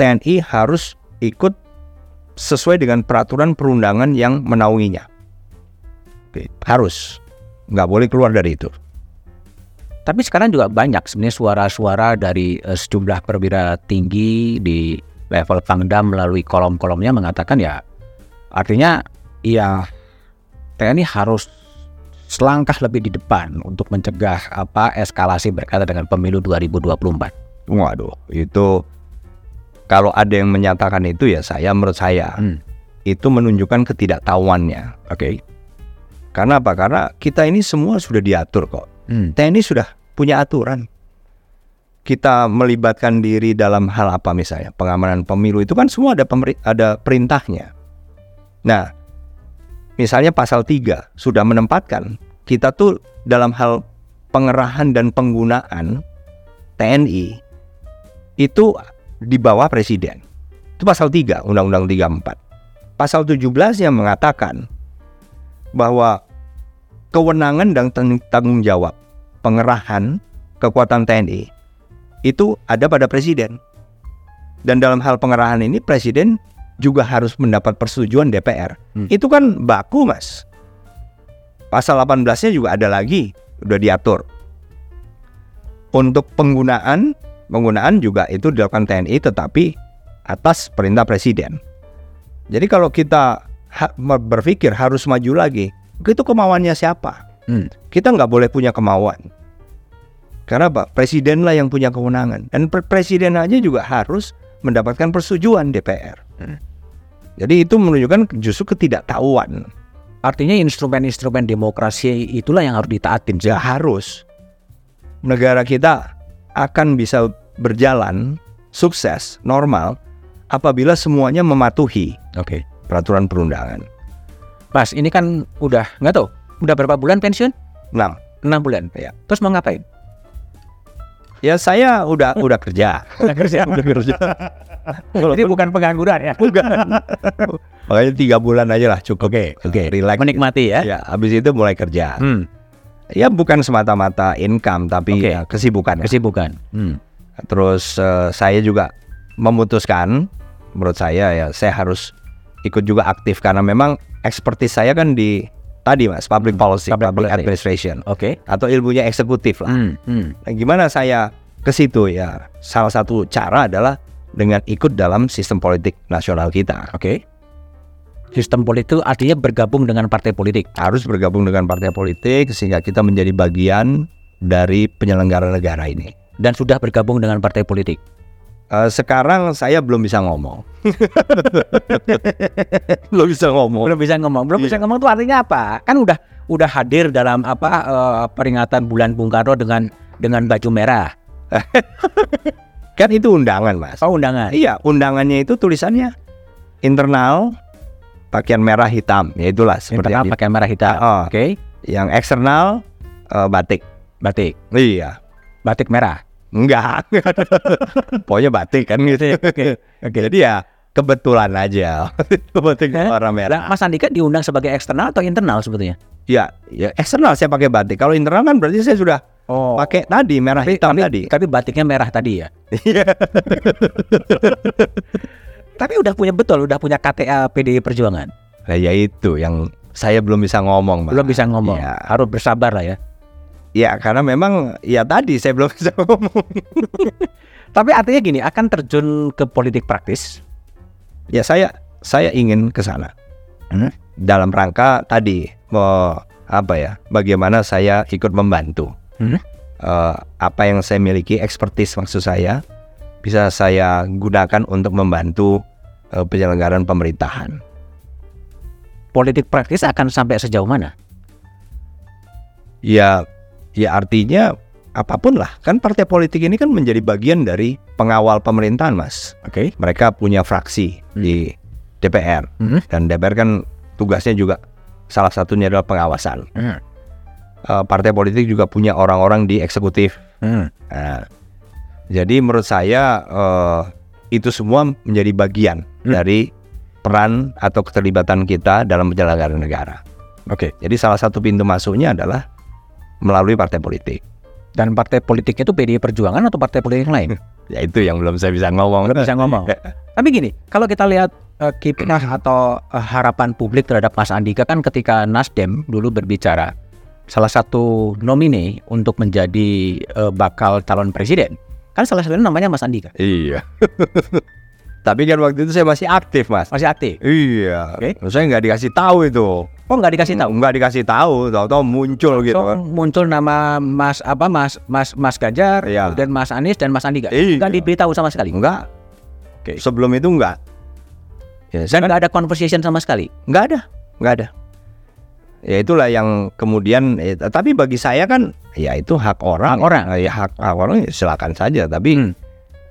Speaker 2: TNI harus ikut sesuai dengan peraturan perundangan yang menaunginya. Oke, Harus, nggak boleh keluar dari itu.
Speaker 1: Tapi sekarang juga banyak sebenarnya suara-suara dari eh, sejumlah perwira tinggi di level Pangdam melalui kolom-kolomnya mengatakan ya artinya ya TNI harus selangkah lebih di depan untuk mencegah apa eskalasi berkaitan dengan pemilu 2024.
Speaker 2: Waduh, itu kalau ada yang menyatakan itu ya saya menurut saya
Speaker 1: Hmm.
Speaker 2: itu menunjukkan ketidaktahuannya.
Speaker 1: Oke.
Speaker 2: Karena apa? Karena kita ini semua sudah diatur kok.
Speaker 1: Hmm.
Speaker 2: TNI sudah punya aturan. Kita melibatkan diri dalam hal apa misalnya pengamanan pemilu itu kan semua ada pemeri- ada perintahnya. Nah, misalnya pasal 3 sudah menempatkan kita tuh dalam hal pengerahan dan penggunaan TNI itu di bawah presiden. Itu pasal 3 Undang-Undang 34. Pasal 17 yang mengatakan bahwa kewenangan dan tang- tanggung jawab pengerahan kekuatan TNI itu ada pada presiden. Dan dalam hal pengerahan ini presiden juga harus mendapat persetujuan DPR.
Speaker 1: Hmm.
Speaker 2: Itu kan baku, Mas. Pasal 18-nya juga ada lagi, udah diatur. Untuk penggunaan penggunaan juga itu dilakukan TNI tetapi atas perintah presiden. Jadi kalau kita ha- berpikir harus maju lagi, itu kemauannya siapa?
Speaker 1: Hmm.
Speaker 2: Kita nggak boleh punya kemauan. Karena apa? Presiden lah yang punya kewenangan. Dan presiden aja juga harus mendapatkan persetujuan DPR.
Speaker 1: Hmm.
Speaker 2: Jadi itu menunjukkan justru ketidaktahuan.
Speaker 1: Artinya instrumen-instrumen demokrasi itulah yang harus ditaatin.
Speaker 2: Ya harus. Negara kita akan bisa berjalan sukses, normal, apabila semuanya mematuhi
Speaker 1: Oke.
Speaker 2: peraturan perundangan.
Speaker 1: Mas, ini kan udah nggak tahu, udah berapa bulan pensiun?
Speaker 2: Nah,
Speaker 1: 6 bulan.
Speaker 2: Ya.
Speaker 1: Terus mau ngapain?
Speaker 2: ya saya udah udah kerja.
Speaker 1: Udah kerja.
Speaker 2: udah kerja.
Speaker 1: Jadi bukan pengangguran ya.
Speaker 2: Bukan. Makanya tiga bulan aja lah cukup.
Speaker 1: Oke, oke.
Speaker 2: Relax.
Speaker 1: Menikmati ya.
Speaker 2: Ya, habis itu mulai kerja.
Speaker 1: Hmm,
Speaker 2: Ya bukan semata-mata income tapi
Speaker 1: Oke.
Speaker 2: ya, kesibukan.
Speaker 1: kesibukan. Hmm.
Speaker 2: Terus eh, saya juga memutuskan menurut saya ya saya harus ikut juga aktif karena memang ekspertis saya kan di tadi mas public policy,
Speaker 1: Public
Speaker 2: public, administration
Speaker 1: Oke.
Speaker 2: atau ilmunya eksekutif lah.
Speaker 1: Hmm, hmm.
Speaker 2: Nah, gimana saya ke situ ya? Salah satu cara adalah dengan ikut dalam sistem politik nasional kita.
Speaker 1: Oke. Sistem politik itu artinya bergabung dengan partai politik.
Speaker 2: Harus bergabung dengan partai politik sehingga kita menjadi bagian dari penyelenggara negara ini.
Speaker 1: Dan sudah bergabung dengan partai politik.
Speaker 2: Eh, sekarang saya belum bisa ngomong. belum bisa ngomong.
Speaker 1: Belum bisa ngomong. Belum bisa ngomong itu artinya apa? Kan udah udah hadir dalam apa eh, peringatan bulan Bung Karno dengan dengan baju merah.
Speaker 2: Kan itu undangan, Mas.
Speaker 1: Oh undangan.
Speaker 2: Iya, undangannya itu tulisannya internal pakaian merah hitam. Ya itulah seperti
Speaker 1: Internal
Speaker 2: yang, di-
Speaker 1: pakai merah hitam.
Speaker 2: Ah.
Speaker 1: Oke.
Speaker 2: yang eksternal eh, batik.
Speaker 1: Batik.
Speaker 2: Iya.
Speaker 1: Batik merah.
Speaker 2: Enggak. Pokoknya batik kan gitu.
Speaker 1: Oke. Oke.
Speaker 2: Jadi ya kebetulan aja. batik
Speaker 1: Eh,
Speaker 2: warna
Speaker 1: Nah,
Speaker 2: merah.
Speaker 1: Mas Andika diundang sebagai eksternal atau internal sebetulnya?
Speaker 2: Ya, ya eksternal saya pakai batik. Kalau internal kan berarti saya sudah
Speaker 1: Oh.
Speaker 2: pakai tadi merah
Speaker 1: tapi,
Speaker 2: hitam
Speaker 1: tapi,
Speaker 2: tadi.
Speaker 1: tapi batiknya merah tadi ya.
Speaker 2: Iya.
Speaker 1: Tapi udah punya betul, udah punya KTA PDI Perjuangan.
Speaker 2: Nah, ya itu yang saya belum bisa ngomong.
Speaker 1: Belum bisa ngomong.
Speaker 2: Iya.
Speaker 1: Harus bersabar lah ya.
Speaker 2: Ya, karena memang ya tadi saya belum bisa ngomong.
Speaker 1: Tapi artinya gini, akan terjun ke politik praktis.
Speaker 2: Ya saya saya ingin ke sana.
Speaker 1: Hmm.
Speaker 2: Dalam rangka tadi mau apa ya? Bagaimana saya ikut membantu.
Speaker 1: Hmm.
Speaker 2: Eh, apa yang saya miliki expertise maksud saya bisa saya gunakan untuk membantu eh, penyelenggaraan pemerintahan.
Speaker 1: Politik praktis akan sampai sejauh mana?
Speaker 2: Ya ya artinya apa pun lah. Kan partai politik ini kan menjadi bagian dari pengawal pemerintahan, Mas.
Speaker 1: Oke.
Speaker 2: Mereka punya fraksi di DPR
Speaker 1: Hmm.
Speaker 2: dan DPR kan tugasnya juga salah satunya adalah pengawasan.
Speaker 1: Hmm.
Speaker 2: Eh, partai politik juga punya orang-orang di eksekutif.
Speaker 1: Hmm.
Speaker 2: Nah, jadi menurut saya eh, itu semua menjadi bagian
Speaker 1: Hmm.
Speaker 2: dari peran atau keterlibatan kita dalam penyelenggaraan negara.
Speaker 1: Oke.
Speaker 2: Jadi salah satu pintu masuknya adalah melalui partai politik.
Speaker 1: Dan partai politiknya itu PDI Perjuangan atau partai politik yang lain?
Speaker 2: Ya itu yang belum saya bisa ngomong.
Speaker 1: Belum bisa ngomong. Tapi gini, kalau kita lihat eh, kiprah atau eh, harapan publik terhadap Mas Andika kan ketika Nasdem dulu berbicara salah satu nomine untuk menjadi eh, bakal calon presiden kan salah satunya namanya Mas Andika
Speaker 2: Iya. Tapi kan waktu itu saya masih aktif, Mas.
Speaker 1: masih aktif.
Speaker 2: Iya.
Speaker 1: Oke.
Speaker 2: Saya nggak dikasih tahu itu.
Speaker 1: Oh nggak dikasih tahu.
Speaker 2: Nggak dikasih tahu, tahu-tahu muncul gitu
Speaker 1: So,
Speaker 2: kan.
Speaker 1: muncul nama Mas apa Mas Mas Mas Ganjar
Speaker 2: Iya.
Speaker 1: dan Mas Anies dan Mas Andika.
Speaker 2: Iya.
Speaker 1: Nggak diberitahu sama sekali.
Speaker 2: Enggak.
Speaker 1: Oke.
Speaker 2: Sebelum itu enggak. Ya, saya
Speaker 1: Dan nggak ada conversation sama sekali.
Speaker 2: Enggak ada, enggak ada. Ya itulah yang kemudian eh, tapi bagi saya kan ya itu hak orang.
Speaker 1: Hak orang.
Speaker 2: Ya hak, hak orang ya silakan saja, tapi
Speaker 1: Hmm.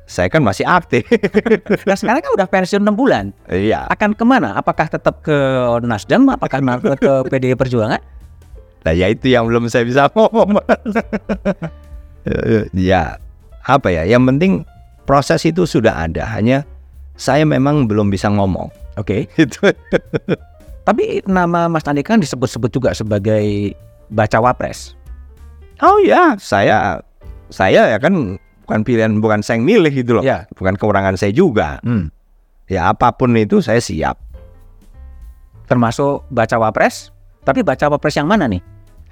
Speaker 2: Saya kan masih aktif.
Speaker 1: Nah sekarang kan udah pensiun 6 bulan.
Speaker 2: Iya.
Speaker 1: Akan ke mana? Apakah tetap ke Nasdem? Apakah ke PDI Perjuangan?
Speaker 2: Nah, ya itu yang belum saya bisa ngomong. Mas. ya, apa ya? Yang penting proses itu sudah ada, hanya saya memang belum bisa ngomong.
Speaker 1: Oke.
Speaker 2: Itu.
Speaker 1: Tapi nama Mas Andika kan disebut-sebut juga sebagai baca wapres.
Speaker 2: Oh ya, saya saya ya kan bukan pilihan bukan saya yang milih gitu loh.
Speaker 1: Ya.
Speaker 2: Bukan kewenangan saya juga.
Speaker 1: Hmm.
Speaker 2: Ya apa pun itu saya siap.
Speaker 1: Termasuk baca wapres. Tapi baca wapres yang mana nih?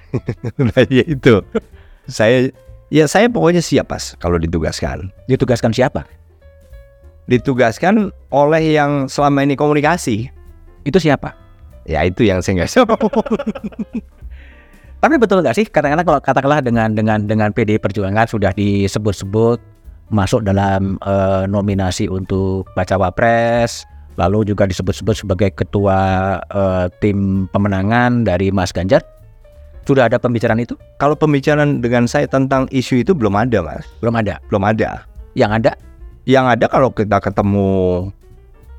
Speaker 2: nah, ya itu. saya ya saya pokoknya siap Mas kalau ditugaskan.
Speaker 1: Ditugaskan siapa?
Speaker 2: Ditugaskan oleh yang selama ini komunikasi.
Speaker 1: Itu siapa?
Speaker 2: Ya itu yang saya nggak ngomong.
Speaker 1: Tapi betul nggak sih katakanlah kalau katakanlah dengan dengan dengan PDI Perjuangan sudah disebut-sebut masuk dalam eh, nominasi untuk baca wapres, lalu juga disebut-sebut sebagai ketua eh, tim pemenangan dari Mas Ganjar. Sudah ada pembicaraan itu?
Speaker 2: Kalau pembicaraan dengan saya tentang isu itu belum ada, Mas.
Speaker 1: Belum ada.
Speaker 2: Belum ada.
Speaker 1: Yang ada
Speaker 2: Yang ada kalau kita ketemu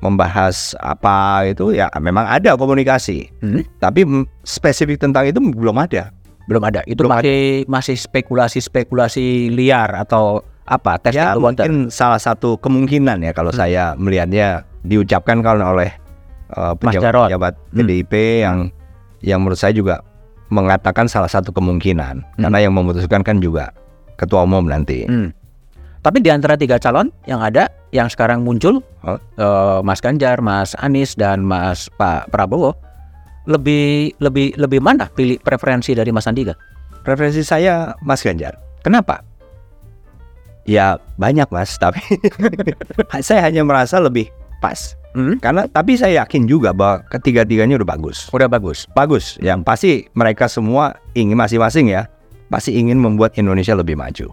Speaker 2: membahas apa itu ya memang ada komunikasi.
Speaker 1: Hmm.
Speaker 2: Tapi spesifik tentang itu belum ada.
Speaker 1: belum ada. Itu
Speaker 2: Belum
Speaker 1: masih masih spekulasi-spekulasi liar atau apa? Tes
Speaker 2: Ya mungkin salah satu kemungkinan ya kalau
Speaker 1: Hmm.
Speaker 2: saya melihatnya diucapkan kalau oleh uh, pejabat, pejabat
Speaker 1: Hmm.
Speaker 2: PDIP yang yang menurut saya juga mengatakan salah satu kemungkinan
Speaker 1: Hmm.
Speaker 2: karena yang memutuskan kan juga ketua umum nanti.
Speaker 1: Hmm. Tapi di antara tiga calon yang ada, yang sekarang muncul, eh, Mas Ganjar, Mas Anies, dan Mas Pak Prabowo, lebih lebih lebih mana pilih preferensi dari Mas Andika?
Speaker 2: Preferensi saya Mas Ganjar.
Speaker 1: Kenapa?
Speaker 2: Ya banyak mas, tapi saya hanya merasa lebih pas.
Speaker 1: Hmm?
Speaker 2: Karena tapi saya yakin juga bahwa ketiga-tiganya udah bagus.
Speaker 1: Udah bagus.
Speaker 2: Bagus. Yang pasti mereka semua ingin masing-masing ya, pasti ingin membuat Indonesia lebih maju.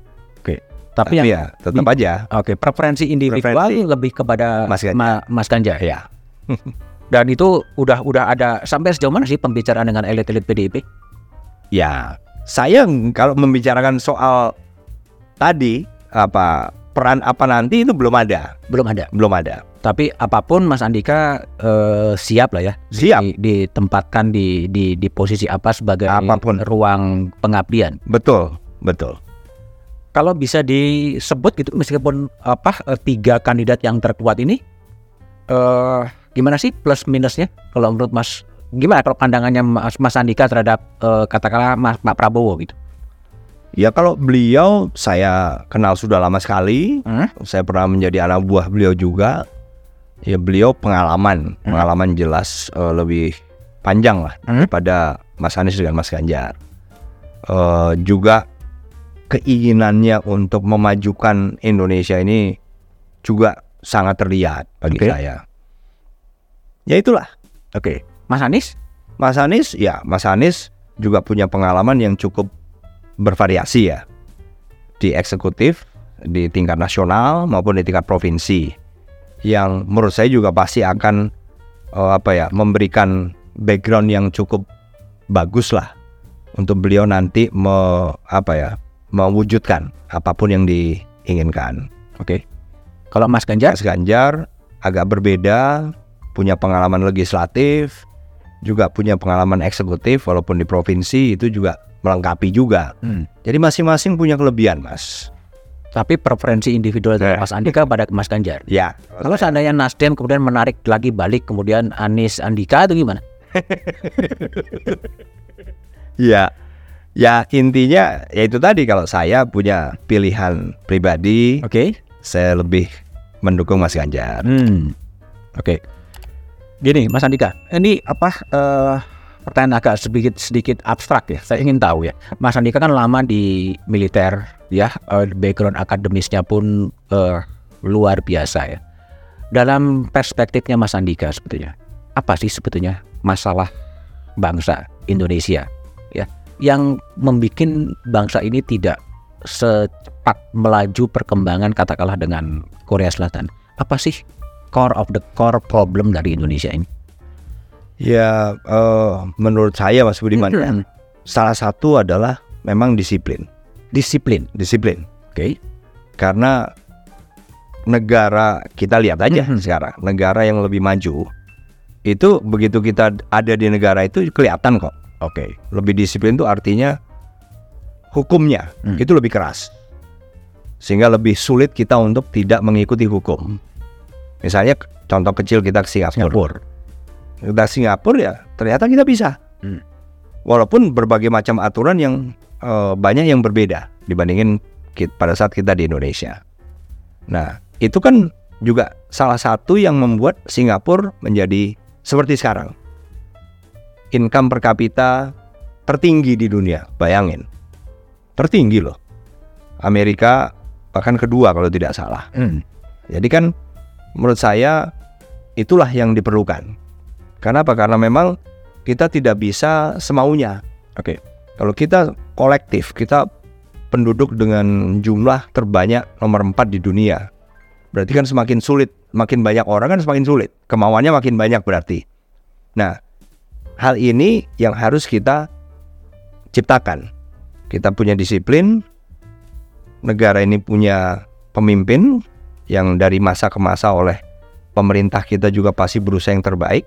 Speaker 1: Tapi,
Speaker 2: Tapi
Speaker 1: yang
Speaker 2: ya tetap aja
Speaker 1: oke preferensi individual
Speaker 2: Preferensi.
Speaker 1: lebih kepada
Speaker 2: Mas Ganjar.
Speaker 1: Ma- Mas Ganjar.
Speaker 2: ya.
Speaker 1: Dan itu udah udah ada sampai sejauh mana sih pembicaraan dengan elit-elit PDIP?
Speaker 2: Ya, saya ng- kalau membicarakan soal tadi apa peran apa nanti itu belum ada,
Speaker 1: Belum ada.
Speaker 2: belum ada.
Speaker 1: Tapi apa pun Mas Andika eh, siap lah ya.
Speaker 2: Siap.
Speaker 1: Di- ditempatkan di, di di posisi apa sebagai
Speaker 2: Apa pun.
Speaker 1: ruang pengabdian.
Speaker 2: Betul, betul.
Speaker 1: Kalau bisa disebut gitu meskipun apa eh, tiga kandidat yang terkuat ini eh gimana sih plus minusnya kalau menurut Mas gimana kalau pandangannya Mas, Mas Andika terhadap eh, katakanlah Mas Pak Prabowo gitu.
Speaker 2: Ya kalau beliau saya kenal sudah lama sekali,
Speaker 1: Hmm?
Speaker 2: saya pernah menjadi anak buah beliau juga. Ya beliau pengalaman,
Speaker 1: Hmm.
Speaker 2: pengalaman jelas eh, lebih panjang lah
Speaker 1: Hmm.
Speaker 2: daripada Mas Anies dengan Mas Ganjar. Eh, juga keinginannya untuk memajukan Indonesia ini juga sangat terlihat bagi
Speaker 1: Oke.
Speaker 2: saya. Ya itulah.
Speaker 1: Oke. Mas Anies?
Speaker 2: Mas Anies, ya Mas Anies juga punya pengalaman yang cukup bervariasi ya di eksekutif, di tingkat nasional maupun di tingkat provinsi, yang menurut saya juga pasti akan eh, apa ya memberikan background yang cukup bagus lah untuk beliau nanti me, apa ya mewujudkan apa pun yang diinginkan.
Speaker 1: Oke. Kalau Mas Ganjar?
Speaker 2: Mas Ganjar agak berbeda, punya pengalaman legislatif, juga punya pengalaman eksekutif walaupun di provinsi itu juga melengkapi juga.
Speaker 1: Hmm.
Speaker 2: Jadi masing-masing punya kelebihan, Mas.
Speaker 1: Tapi preferensi individual dari
Speaker 2: Ya.
Speaker 1: Mas Andika pada Mas Ganjar.
Speaker 2: Ya.
Speaker 1: Kalau seandainya Nasdem kemudian menarik lagi balik kemudian Anies Andika itu gimana?
Speaker 2: Ya. Ya intinya ya itu tadi kalau saya punya pilihan pribadi,
Speaker 1: Oke.
Speaker 2: saya lebih mendukung Mas Ganjar.
Speaker 1: Hmm. Oke. Gini, Mas Andika, ini apa eh, pertanyaan agak sedikit sedikit abstrak ya. Saya ingin tahu ya. Mas Andika kan lama di militer ya, eh, background akademisnya pun eh, luar biasa ya. Dalam perspektifnya Mas Andika sebetulnya, apa sih sebetulnya masalah bangsa Indonesia yang membuat bangsa ini tidak secepat melaju perkembangan katakanlah dengan Korea Selatan. Apa sih core of the core problem dari Indonesia ini?
Speaker 2: Ya eh, menurut saya Mas Budiman ya,
Speaker 1: Hmm.
Speaker 2: salah satu adalah memang disiplin.
Speaker 1: Disiplin.
Speaker 2: Disiplin.
Speaker 1: Oke.
Speaker 2: Karena negara kita lihat aja
Speaker 1: Mhm.
Speaker 2: sekarang negara yang lebih maju itu begitu kita ada di negara itu kelihatan kok
Speaker 1: Oke.
Speaker 2: lebih disiplin itu artinya hukumnya
Speaker 1: Hmm.
Speaker 2: itu lebih keras sehingga lebih sulit kita untuk tidak mengikuti hukum misalnya contoh kecil kita ke Singapura
Speaker 1: Singapura.
Speaker 2: kita ke Singapura ya ternyata kita bisa
Speaker 1: Hmm.
Speaker 2: walaupun berbagai macam aturan yang eh, banyak yang berbeda dibandingin kit- pada saat kita di Indonesia nah itu kan juga salah satu yang membuat Singapura menjadi seperti sekarang income per kapita tertinggi di dunia bayangin tertinggi loh Amerika bahkan kedua kalau tidak salah
Speaker 1: Hmm.
Speaker 2: jadi kan menurut saya itulah yang diperlukan. Kenapa? Karena memang kita tidak bisa semaunya.
Speaker 1: Oke.
Speaker 2: Kalau kita kolektif, kita penduduk dengan jumlah terbanyak nomor 4 di dunia. Berarti kan semakin sulit, makin banyak orang kan semakin sulit. Kemauannya makin banyak berarti. Nah, hal ini yang harus kita ciptakan. Kita punya disiplin, negara ini punya pemimpin yang dari masa ke masa oleh pemerintah kita juga pasti berusaha yang terbaik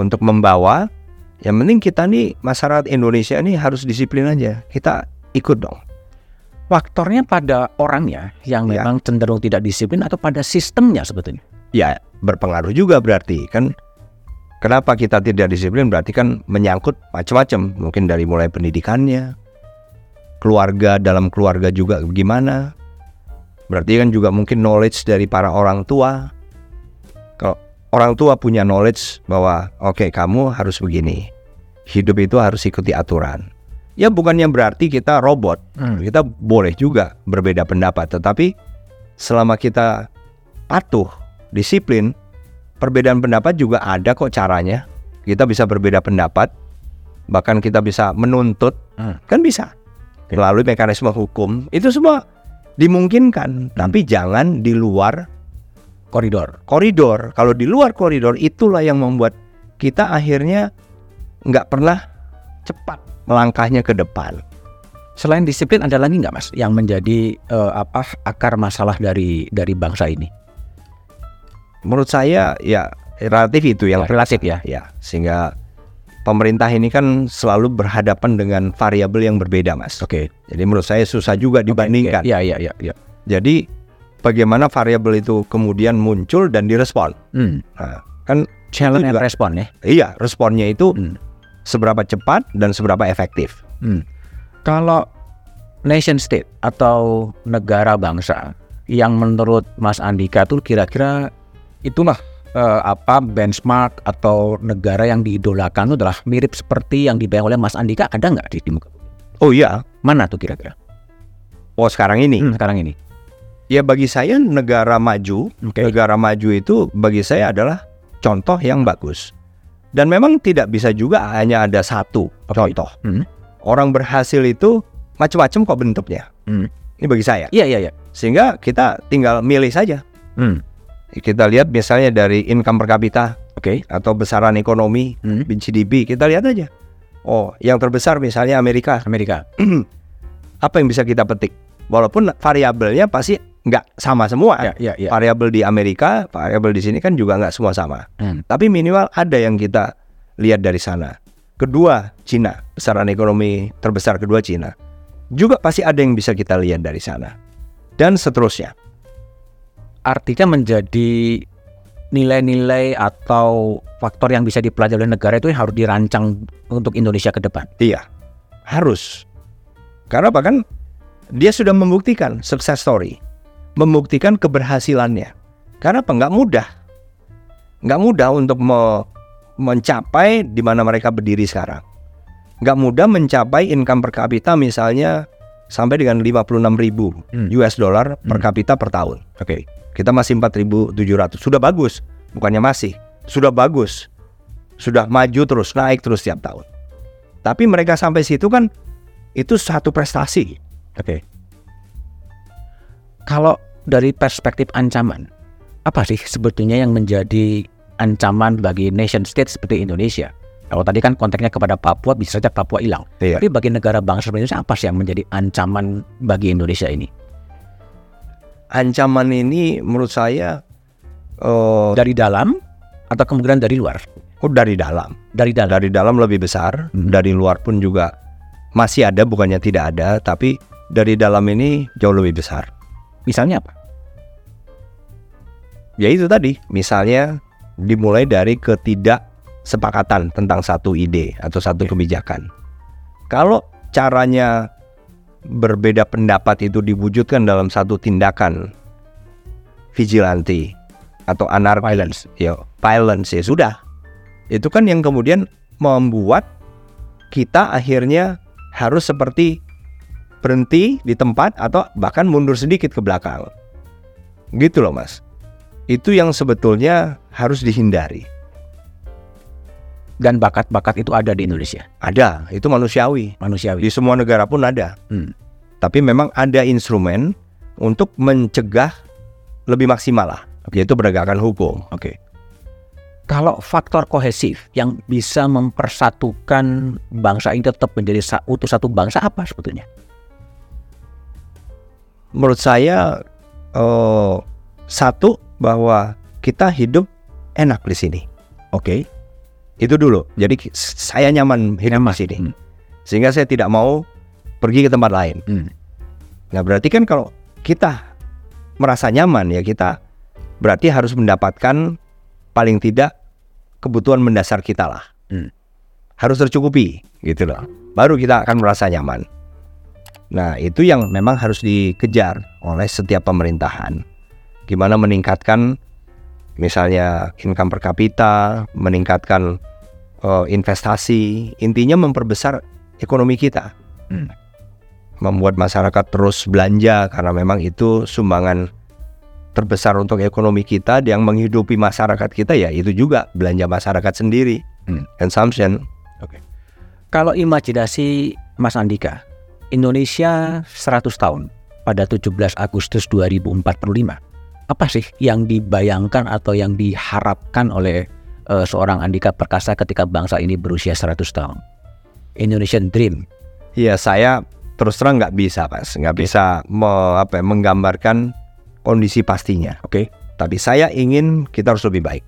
Speaker 2: untuk membawa. Yang penting kita nih masyarakat Indonesia ini harus disiplin aja. Kita ikut dong.
Speaker 1: Faktornya pada orangnya yang
Speaker 2: Ya.
Speaker 1: memang cenderung tidak disiplin atau pada sistemnya sebetulnya.
Speaker 2: Ya berpengaruh juga berarti kan. Kenapa kita tidak disiplin berarti kan menyangkut macam-macam. Mungkin dari mulai pendidikannya, keluarga dalam keluarga juga gimana. Berarti kan juga mungkin knowledge dari para orang tua. Kalau orang tua punya knowledge bahwa oke kamu harus begini. Hidup itu harus ikuti aturan. Ya bukannya berarti kita robot.
Speaker 1: Hmm.
Speaker 2: Kita boleh juga berbeda pendapat, tetapi selama kita patuh, disiplin, perbedaan pendapat juga ada kok caranya. Kita bisa berbeda pendapat, bahkan kita bisa menuntut,
Speaker 1: Hmm.
Speaker 2: kan bisa melalui mekanisme hukum. Itu semua dimungkinkan, tapi jangan di luar
Speaker 1: Koridor.
Speaker 2: koridor. Kalau di luar koridor itulah yang membuat kita akhirnya nggak pernah cepat melangkahnya ke depan.
Speaker 1: Selain disiplin ada lagi nggak mas yang menjadi eh, apa akar masalah dari dari bangsa ini?
Speaker 2: Menurut saya ya relatif itu yang
Speaker 1: Relatif ya.
Speaker 2: ya sehingga pemerintah ini kan selalu berhadapan dengan variabel yang berbeda mas.
Speaker 1: Oke.
Speaker 2: Jadi menurut saya susah juga dibandingkan.
Speaker 1: Iya iya iya. iya.
Speaker 2: Jadi bagaimana variabel itu kemudian muncul dan direspon.
Speaker 1: Hmm.
Speaker 2: Nah, kan
Speaker 1: Challenge
Speaker 2: Itu
Speaker 1: and
Speaker 2: juga.
Speaker 1: respon ya.
Speaker 2: iya responnya itu
Speaker 1: Hmm.
Speaker 2: seberapa cepat dan seberapa efektif.
Speaker 1: Hmm. Kalau nation state atau negara bangsa yang menurut Mas Andika tuh kira-kira itulah eh, apa benchmark atau negara yang diidolakan itu adalah mirip seperti yang dibayang oleh Mas Andika ada nggak di, di muka bumi?
Speaker 2: Oh iya,
Speaker 1: Mana tuh kira-kira?
Speaker 2: oh sekarang ini
Speaker 1: Hmm, sekarang ini.
Speaker 2: ya bagi saya negara maju,
Speaker 1: Oke.
Speaker 2: negara maju itu bagi saya adalah contoh yang bagus. Dan memang tidak bisa juga hanya ada satu
Speaker 1: Oke.
Speaker 2: contoh.
Speaker 1: Hmm.
Speaker 2: Orang berhasil itu macam-macam kok bentuknya.
Speaker 1: Hmm.
Speaker 2: Ini bagi saya.
Speaker 1: Iya iya iya.
Speaker 2: Sehingga kita tinggal milih saja.
Speaker 1: Hmm.
Speaker 2: Kita lihat misalnya dari income per kapita
Speaker 1: Oke.
Speaker 2: atau besaran ekonomi,
Speaker 1: Hmm.
Speaker 2: GDP, kita lihat aja. Oh, yang terbesar misalnya Amerika.
Speaker 1: Amerika.
Speaker 2: Apa yang bisa kita petik? Walaupun variabelnya pasti nggak sama semua.
Speaker 1: Ya ya ya.
Speaker 2: Variabel di Amerika, variabel di sini kan juga nggak semua sama.
Speaker 1: Hmm.
Speaker 2: Tapi minimal ada yang kita lihat dari sana. Kedua, Cina, besaran ekonomi terbesar kedua Cina. Juga pasti ada yang bisa kita lihat dari sana. Dan seterusnya.
Speaker 1: Artinya menjadi nilai-nilai atau faktor yang bisa dipelajari oleh negara itu yang harus dirancang untuk Indonesia ke depan.
Speaker 2: Iya, harus. Karena bahkan dia sudah membuktikan sukses story, membuktikan keberhasilannya. Karena apa? Nggak mudah, nggak mudah untuk me- mencapai di mana mereka berdiri sekarang. Nggak mudah mencapai income per kapita misalnya sampai dengan 56 ribu
Speaker 1: Hmm.
Speaker 2: US dollar per
Speaker 1: Hmm.
Speaker 2: kapita per tahun.
Speaker 1: Oke.
Speaker 2: Kita masih 4.700. Sudah bagus, bukannya masih. Sudah bagus. Sudah maju terus, naik terus tiap tahun. Tapi mereka sampai situ kan itu satu prestasi.
Speaker 1: Oke. Kalau dari perspektif ancaman, apa sih sebetulnya yang menjadi ancaman bagi nation state seperti Indonesia? Kalau tadi kan konteksnya kepada Papua, bisa saja Papua hilang.
Speaker 2: Iya.
Speaker 1: Tapi bagi negara bangsa seperti Indonesia, apa sih yang menjadi ancaman bagi Indonesia ini?
Speaker 2: Ancaman ini menurut saya oh,
Speaker 1: Dari dalam atau kemungkinan dari luar?
Speaker 2: oh, dari dalam.
Speaker 1: Dari dalam.
Speaker 2: Dari dalam lebih besar,
Speaker 1: Hmm.
Speaker 2: dari luar pun juga masih ada bukannya tidak ada, tapi dari dalam ini jauh lebih besar.
Speaker 1: Misalnya apa?
Speaker 2: Ya itu tadi, misalnya dimulai dari ketidaksepakatan tentang satu ide atau satu kebijakan. Kalau caranya berbeda pendapat itu diwujudkan dalam satu tindakan vigilante atau anarki,
Speaker 1: Violence.
Speaker 2: ya violence ya sudah. Itu kan yang kemudian membuat kita akhirnya harus seperti berhenti di tempat atau bahkan mundur sedikit ke belakang. Gitu loh, Mas. Itu yang sebetulnya harus dihindari.
Speaker 1: Dan bakat-bakat itu ada di Indonesia.
Speaker 2: Ada, itu manusiawi.
Speaker 1: Manusiawi.
Speaker 2: Di semua negara pun ada.
Speaker 1: Hmm.
Speaker 2: Tapi memang ada instrumen untuk mencegah lebih maksimal lah, yaitu penegakan hukum.
Speaker 1: Oke. Kalau faktor kohesif yang bisa mempersatukan bangsa ini tetap menjadi utuh satu bangsa apa sebetulnya?
Speaker 2: Menurut saya eh, satu bahwa kita hidup enak di sini.
Speaker 1: Oke.
Speaker 2: Itu dulu. Jadi saya nyaman hidup di sini.
Speaker 1: Hmm.
Speaker 2: Sehingga saya tidak mau pergi ke tempat lain.
Speaker 1: Hmm.
Speaker 2: Nah, berarti kan kalau kita merasa nyaman ya kita berarti harus mendapatkan paling tidak kebutuhan mendasar kita lah.
Speaker 1: Hmm.
Speaker 2: Harus tercukupi gitu loh. Baru kita akan merasa nyaman. Nah, itu yang memang harus dikejar oleh setiap pemerintahan. Gimana meningkatkan misalnya income per kapita, meningkatkan uh, investasi, intinya memperbesar ekonomi kita.
Speaker 1: Hmm.
Speaker 2: Membuat masyarakat terus belanja karena memang itu sumbangan terbesar untuk ekonomi kita yang menghidupi masyarakat kita ya itu juga belanja masyarakat sendiri.
Speaker 1: Hmm.
Speaker 2: Consumption.
Speaker 1: Kalau imajinasi Mas Andika, Indonesia 100 tahun pada 17 Agustus 2045. Apa sih yang dibayangkan atau yang diharapkan oleh eh, seorang Andika Perkasa ketika bangsa ini berusia 100 tahun? Indonesian Dream.
Speaker 2: Ya saya terus terang nggak bisa mas, nggak bisa me- apa, ya, menggambarkan kondisi pastinya.
Speaker 1: Oke.
Speaker 2: Tapi saya ingin kita harus lebih baik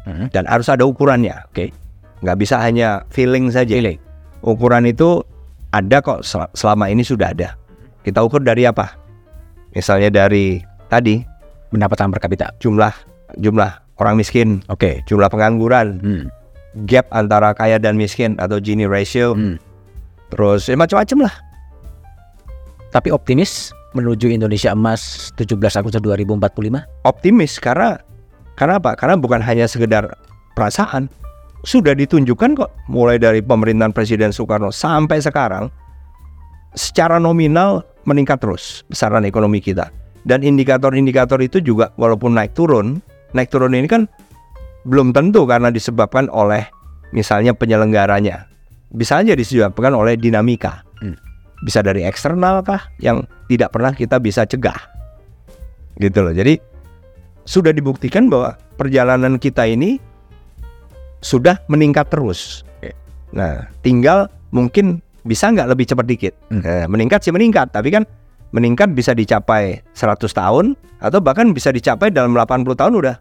Speaker 1: Hmm.
Speaker 2: dan harus ada ukurannya.
Speaker 1: Oke.
Speaker 2: Nggak bisa hanya feeling saja.
Speaker 1: Feeling.
Speaker 2: Ukuran itu ada kok sel- selama ini sudah ada. Kita ukur dari apa? Misalnya dari tadi
Speaker 1: Pendapatan per kapita.
Speaker 2: jumlah jumlah orang miskin,
Speaker 1: Oke.
Speaker 2: jumlah pengangguran,
Speaker 1: Hmm.
Speaker 2: gap antara kaya dan miskin atau Gini ratio,
Speaker 1: Hmm.
Speaker 2: terus ya macam-macam lah.
Speaker 1: Tapi optimis menuju Indonesia emas 17 Agustus 2045?
Speaker 2: optimis karena karena apa? Karena bukan hanya sekedar perasaan, sudah ditunjukkan kok mulai dari pemerintahan Presiden Soekarno sampai sekarang secara nominal meningkat terus besaran ekonomi kita. Dan indikator-indikator itu juga walaupun naik turun, naik turun ini kan belum tentu karena disebabkan oleh misalnya penyelenggaranya. Bisa aja disebabkan oleh dinamika.
Speaker 1: Hmm.
Speaker 2: Bisa dari eksternal kah yang tidak pernah kita bisa cegah. Gitu loh. Jadi sudah dibuktikan bahwa perjalanan kita ini sudah meningkat terus. Nah, tinggal mungkin bisa nggak lebih cepat dikit.
Speaker 1: Hmm.
Speaker 2: Eh, meningkat sih meningkat, tapi kan meningkat bisa dicapai 100 tahun atau bahkan bisa dicapai dalam 80 tahun udah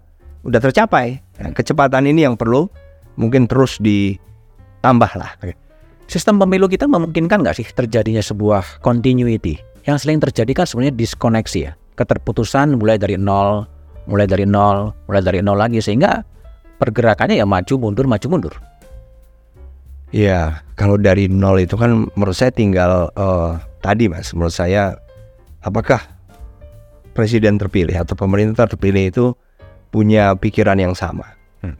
Speaker 2: udah tercapai. Nah, kecepatan ini yang perlu mungkin terus ditambah lah.
Speaker 1: Sistem pemilu kita memungkinkan nggak sih terjadinya sebuah continuity? Yang sering terjadi kan sebenarnya diskoneksi ya. Keterputusan mulai dari nol, mulai dari nol, mulai dari nol lagi. Sehingga pergerakannya ya maju mundur, maju mundur.
Speaker 2: Ya, kalau dari nol itu kan menurut saya tinggal eh, tadi mas, menurut saya apakah presiden terpilih atau pemerintah terpilih itu punya pikiran yang sama?
Speaker 1: Hmm.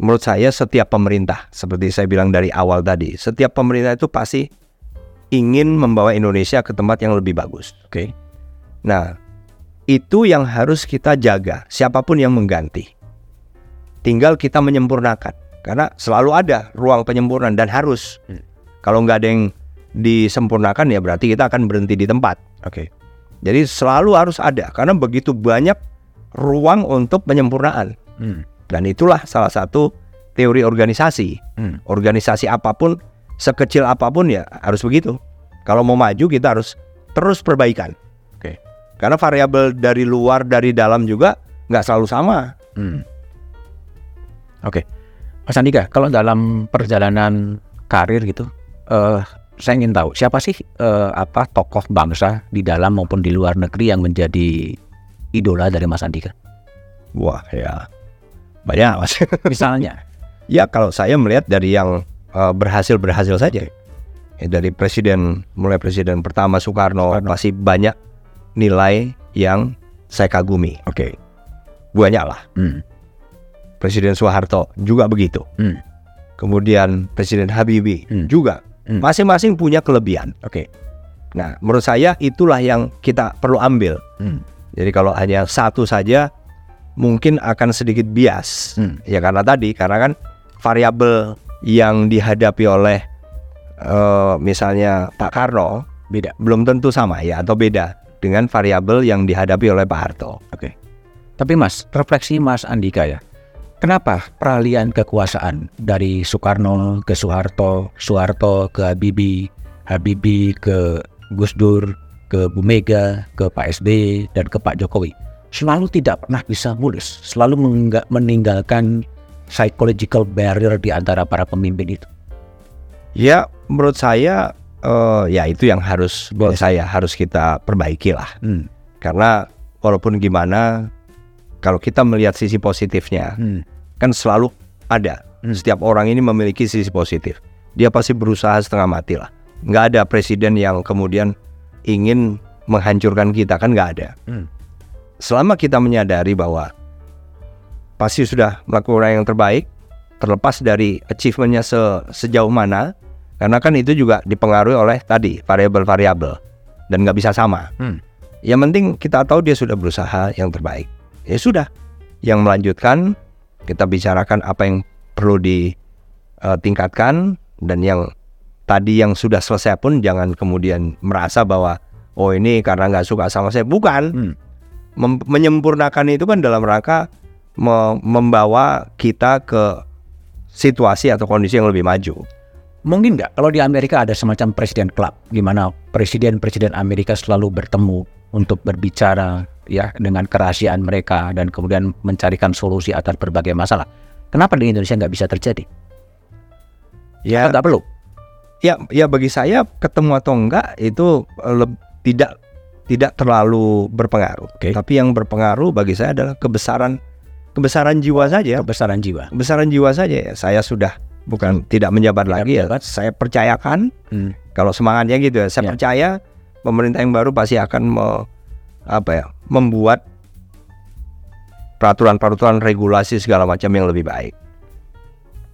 Speaker 2: Menurut saya setiap pemerintah, seperti saya bilang dari awal tadi, setiap pemerintah itu pasti ingin membawa Indonesia ke tempat yang lebih bagus.
Speaker 1: Oke.
Speaker 2: Nah, itu yang harus kita jaga, siapa pun yang mengganti. Tinggal kita menyempurnakan, karena selalu ada ruang penyempurnaan dan harus.
Speaker 1: Hmm.
Speaker 2: Kalau nggak ada yang disempurnakan ya berarti kita akan berhenti di tempat.
Speaker 1: Oke.
Speaker 2: Jadi selalu harus ada, karena begitu banyak ruang untuk penyempurnaan.
Speaker 1: Hmm.
Speaker 2: Dan itulah salah satu teori organisasi.
Speaker 1: Hmm.
Speaker 2: Organisasi apa pun, sekecil apa pun ya harus begitu. Kalau mau maju kita harus terus perbaikan.
Speaker 1: Oke.
Speaker 2: Karena variabel dari luar dari dalam juga nggak selalu sama.
Speaker 1: Hmm. Oke, Mas Andika, kalau dalam perjalanan karir gitu, eh saya ingin tahu siapa sih eh, apa tokoh bangsa di dalam maupun di luar negeri yang menjadi idola dari Mas Andika?
Speaker 2: Wah ya banyak mas.
Speaker 1: Misalnya,
Speaker 2: ya kalau saya melihat dari yang eh, berhasil berhasil saja. Ya, dari presiden mulai presiden pertama Soekarno,
Speaker 1: Soekarno.
Speaker 2: masih banyak nilai yang saya kagumi.
Speaker 1: oke,
Speaker 2: Banyak lah.
Speaker 1: hmm.
Speaker 2: Presiden Soeharto juga begitu.
Speaker 1: Hmm.
Speaker 2: Kemudian Presiden Habibie
Speaker 1: Hmm.
Speaker 2: juga.
Speaker 1: Hmm.
Speaker 2: Masing-masing punya kelebihan.
Speaker 1: oke,
Speaker 2: Nah, menurut saya itulah yang kita perlu ambil.
Speaker 1: hmm.
Speaker 2: Jadi kalau hanya satu saja mungkin akan sedikit bias.
Speaker 1: Hmm.
Speaker 2: Ya karena tadi karena kan variabel yang dihadapi oleh eh, misalnya Pak Karno
Speaker 1: beda.
Speaker 2: belum tentu sama ya atau beda dengan variabel yang dihadapi oleh Pak Harto.
Speaker 1: Tapi Mas, refleksi Mas Andika ya. Kenapa peralihan kekuasaan dari Soekarno ke Soeharto, Soeharto ke Habibie, Habibie ke Gus Dur, ke Bu Mega, ke Pak SBY, dan ke Pak Jokowi selalu tidak pernah bisa mulus, selalu meningga- meninggalkan psychological barrier di antara para pemimpin itu.
Speaker 2: Ya menurut saya eh, ya itu yang harus menurut saya harus kita perbaiki lah.
Speaker 1: Hmm,
Speaker 2: Karena walaupun gimana kalau kita melihat sisi positifnya
Speaker 1: hmm,
Speaker 2: kan selalu ada.
Speaker 1: Hmm.
Speaker 2: Setiap orang ini memiliki sisi positif. Dia pasti berusaha setengah mati lah. Nggak ada presiden yang kemudian ingin menghancurkan kita kan nggak ada.
Speaker 1: Hmm.
Speaker 2: Selama kita menyadari bahwa pasti sudah melakukan yang terbaik, terlepas dari achievementnya se sejauh mana, karena kan itu juga dipengaruhi oleh tadi variabel-variabel dan nggak bisa sama.
Speaker 1: Hmm.
Speaker 2: Yang penting kita tahu dia sudah berusaha yang terbaik. Ya sudah, yang melanjutkan kita bicarakan apa yang perlu ditingkatkan dan yang tadi yang sudah selesai pun jangan kemudian merasa bahwa oh ini karena nggak suka sama saya. Bukan.
Speaker 1: Hmm.
Speaker 2: Menyempurnakan itu kan dalam rangka me- membawa kita ke situasi atau kondisi yang lebih maju.
Speaker 1: Mungkin nggak? Kalau di Amerika ada semacam presiden club, gimana presiden-presiden Amerika selalu bertemu untuk berbicara ya dengan kerahasiaan mereka dan kemudian mencarikan solusi atas berbagai masalah. Kenapa di Indonesia nggak bisa terjadi?
Speaker 2: ya
Speaker 1: Nggak perlu.
Speaker 2: ya ya bagi saya ketemu atau enggak itu eh, tidak tidak terlalu berpengaruh
Speaker 1: Oke.
Speaker 2: tapi yang berpengaruh bagi saya adalah kebesaran kebesaran jiwa saja
Speaker 1: Kebesaran jiwa.
Speaker 2: kebesaran jiwa saja ya saya sudah bukan tidak menjabat lagi ya
Speaker 1: menjabat.
Speaker 2: saya percayakan
Speaker 1: Hmm.
Speaker 2: kalau semangatnya gitu ya saya
Speaker 1: Ya.
Speaker 2: percaya pemerintah yang baru pasti akan me- apa ya membuat peraturan-peraturan regulasi segala macam yang lebih baik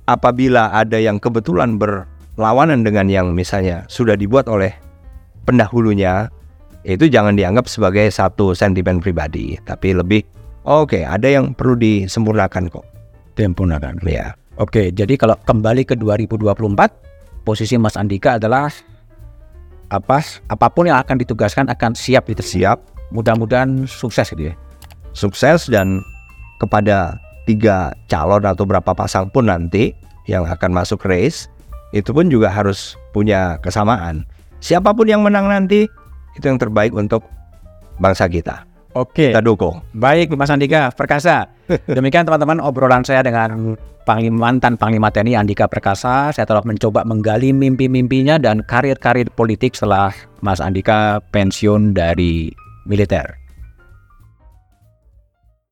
Speaker 2: apabila ada yang kebetulan berlawanan dengan yang misalnya sudah dibuat oleh pendahulunya itu jangan dianggap sebagai satu sentimen pribadi tapi lebih oke ada yang perlu disempurnakan kok
Speaker 1: Diempurnakan.
Speaker 2: ya
Speaker 1: Oke, jadi kalau kembali ke 2024, posisi Mas Andika adalah apa? Apa pun yang akan ditugaskan akan siap gitu.
Speaker 2: siap
Speaker 1: Mudah-mudahan sukses gitu ya.
Speaker 2: sukses dan kepada tiga calon atau berapa pasang pun nanti yang akan masuk race itu pun juga harus punya kesamaan. Siapa pun yang menang nanti itu yang terbaik untuk bangsa kita.
Speaker 1: Oke.
Speaker 2: Kita dukung.
Speaker 1: Baik, Mas Andika Perkasa. Demikian teman-teman obrolan saya dengan Panglima mantan Panglima TNI Andika Perkasa. Saya telah mencoba menggali mimpi-mimpinya dan karir-karir politik setelah Mas Andika pensiun dari militer.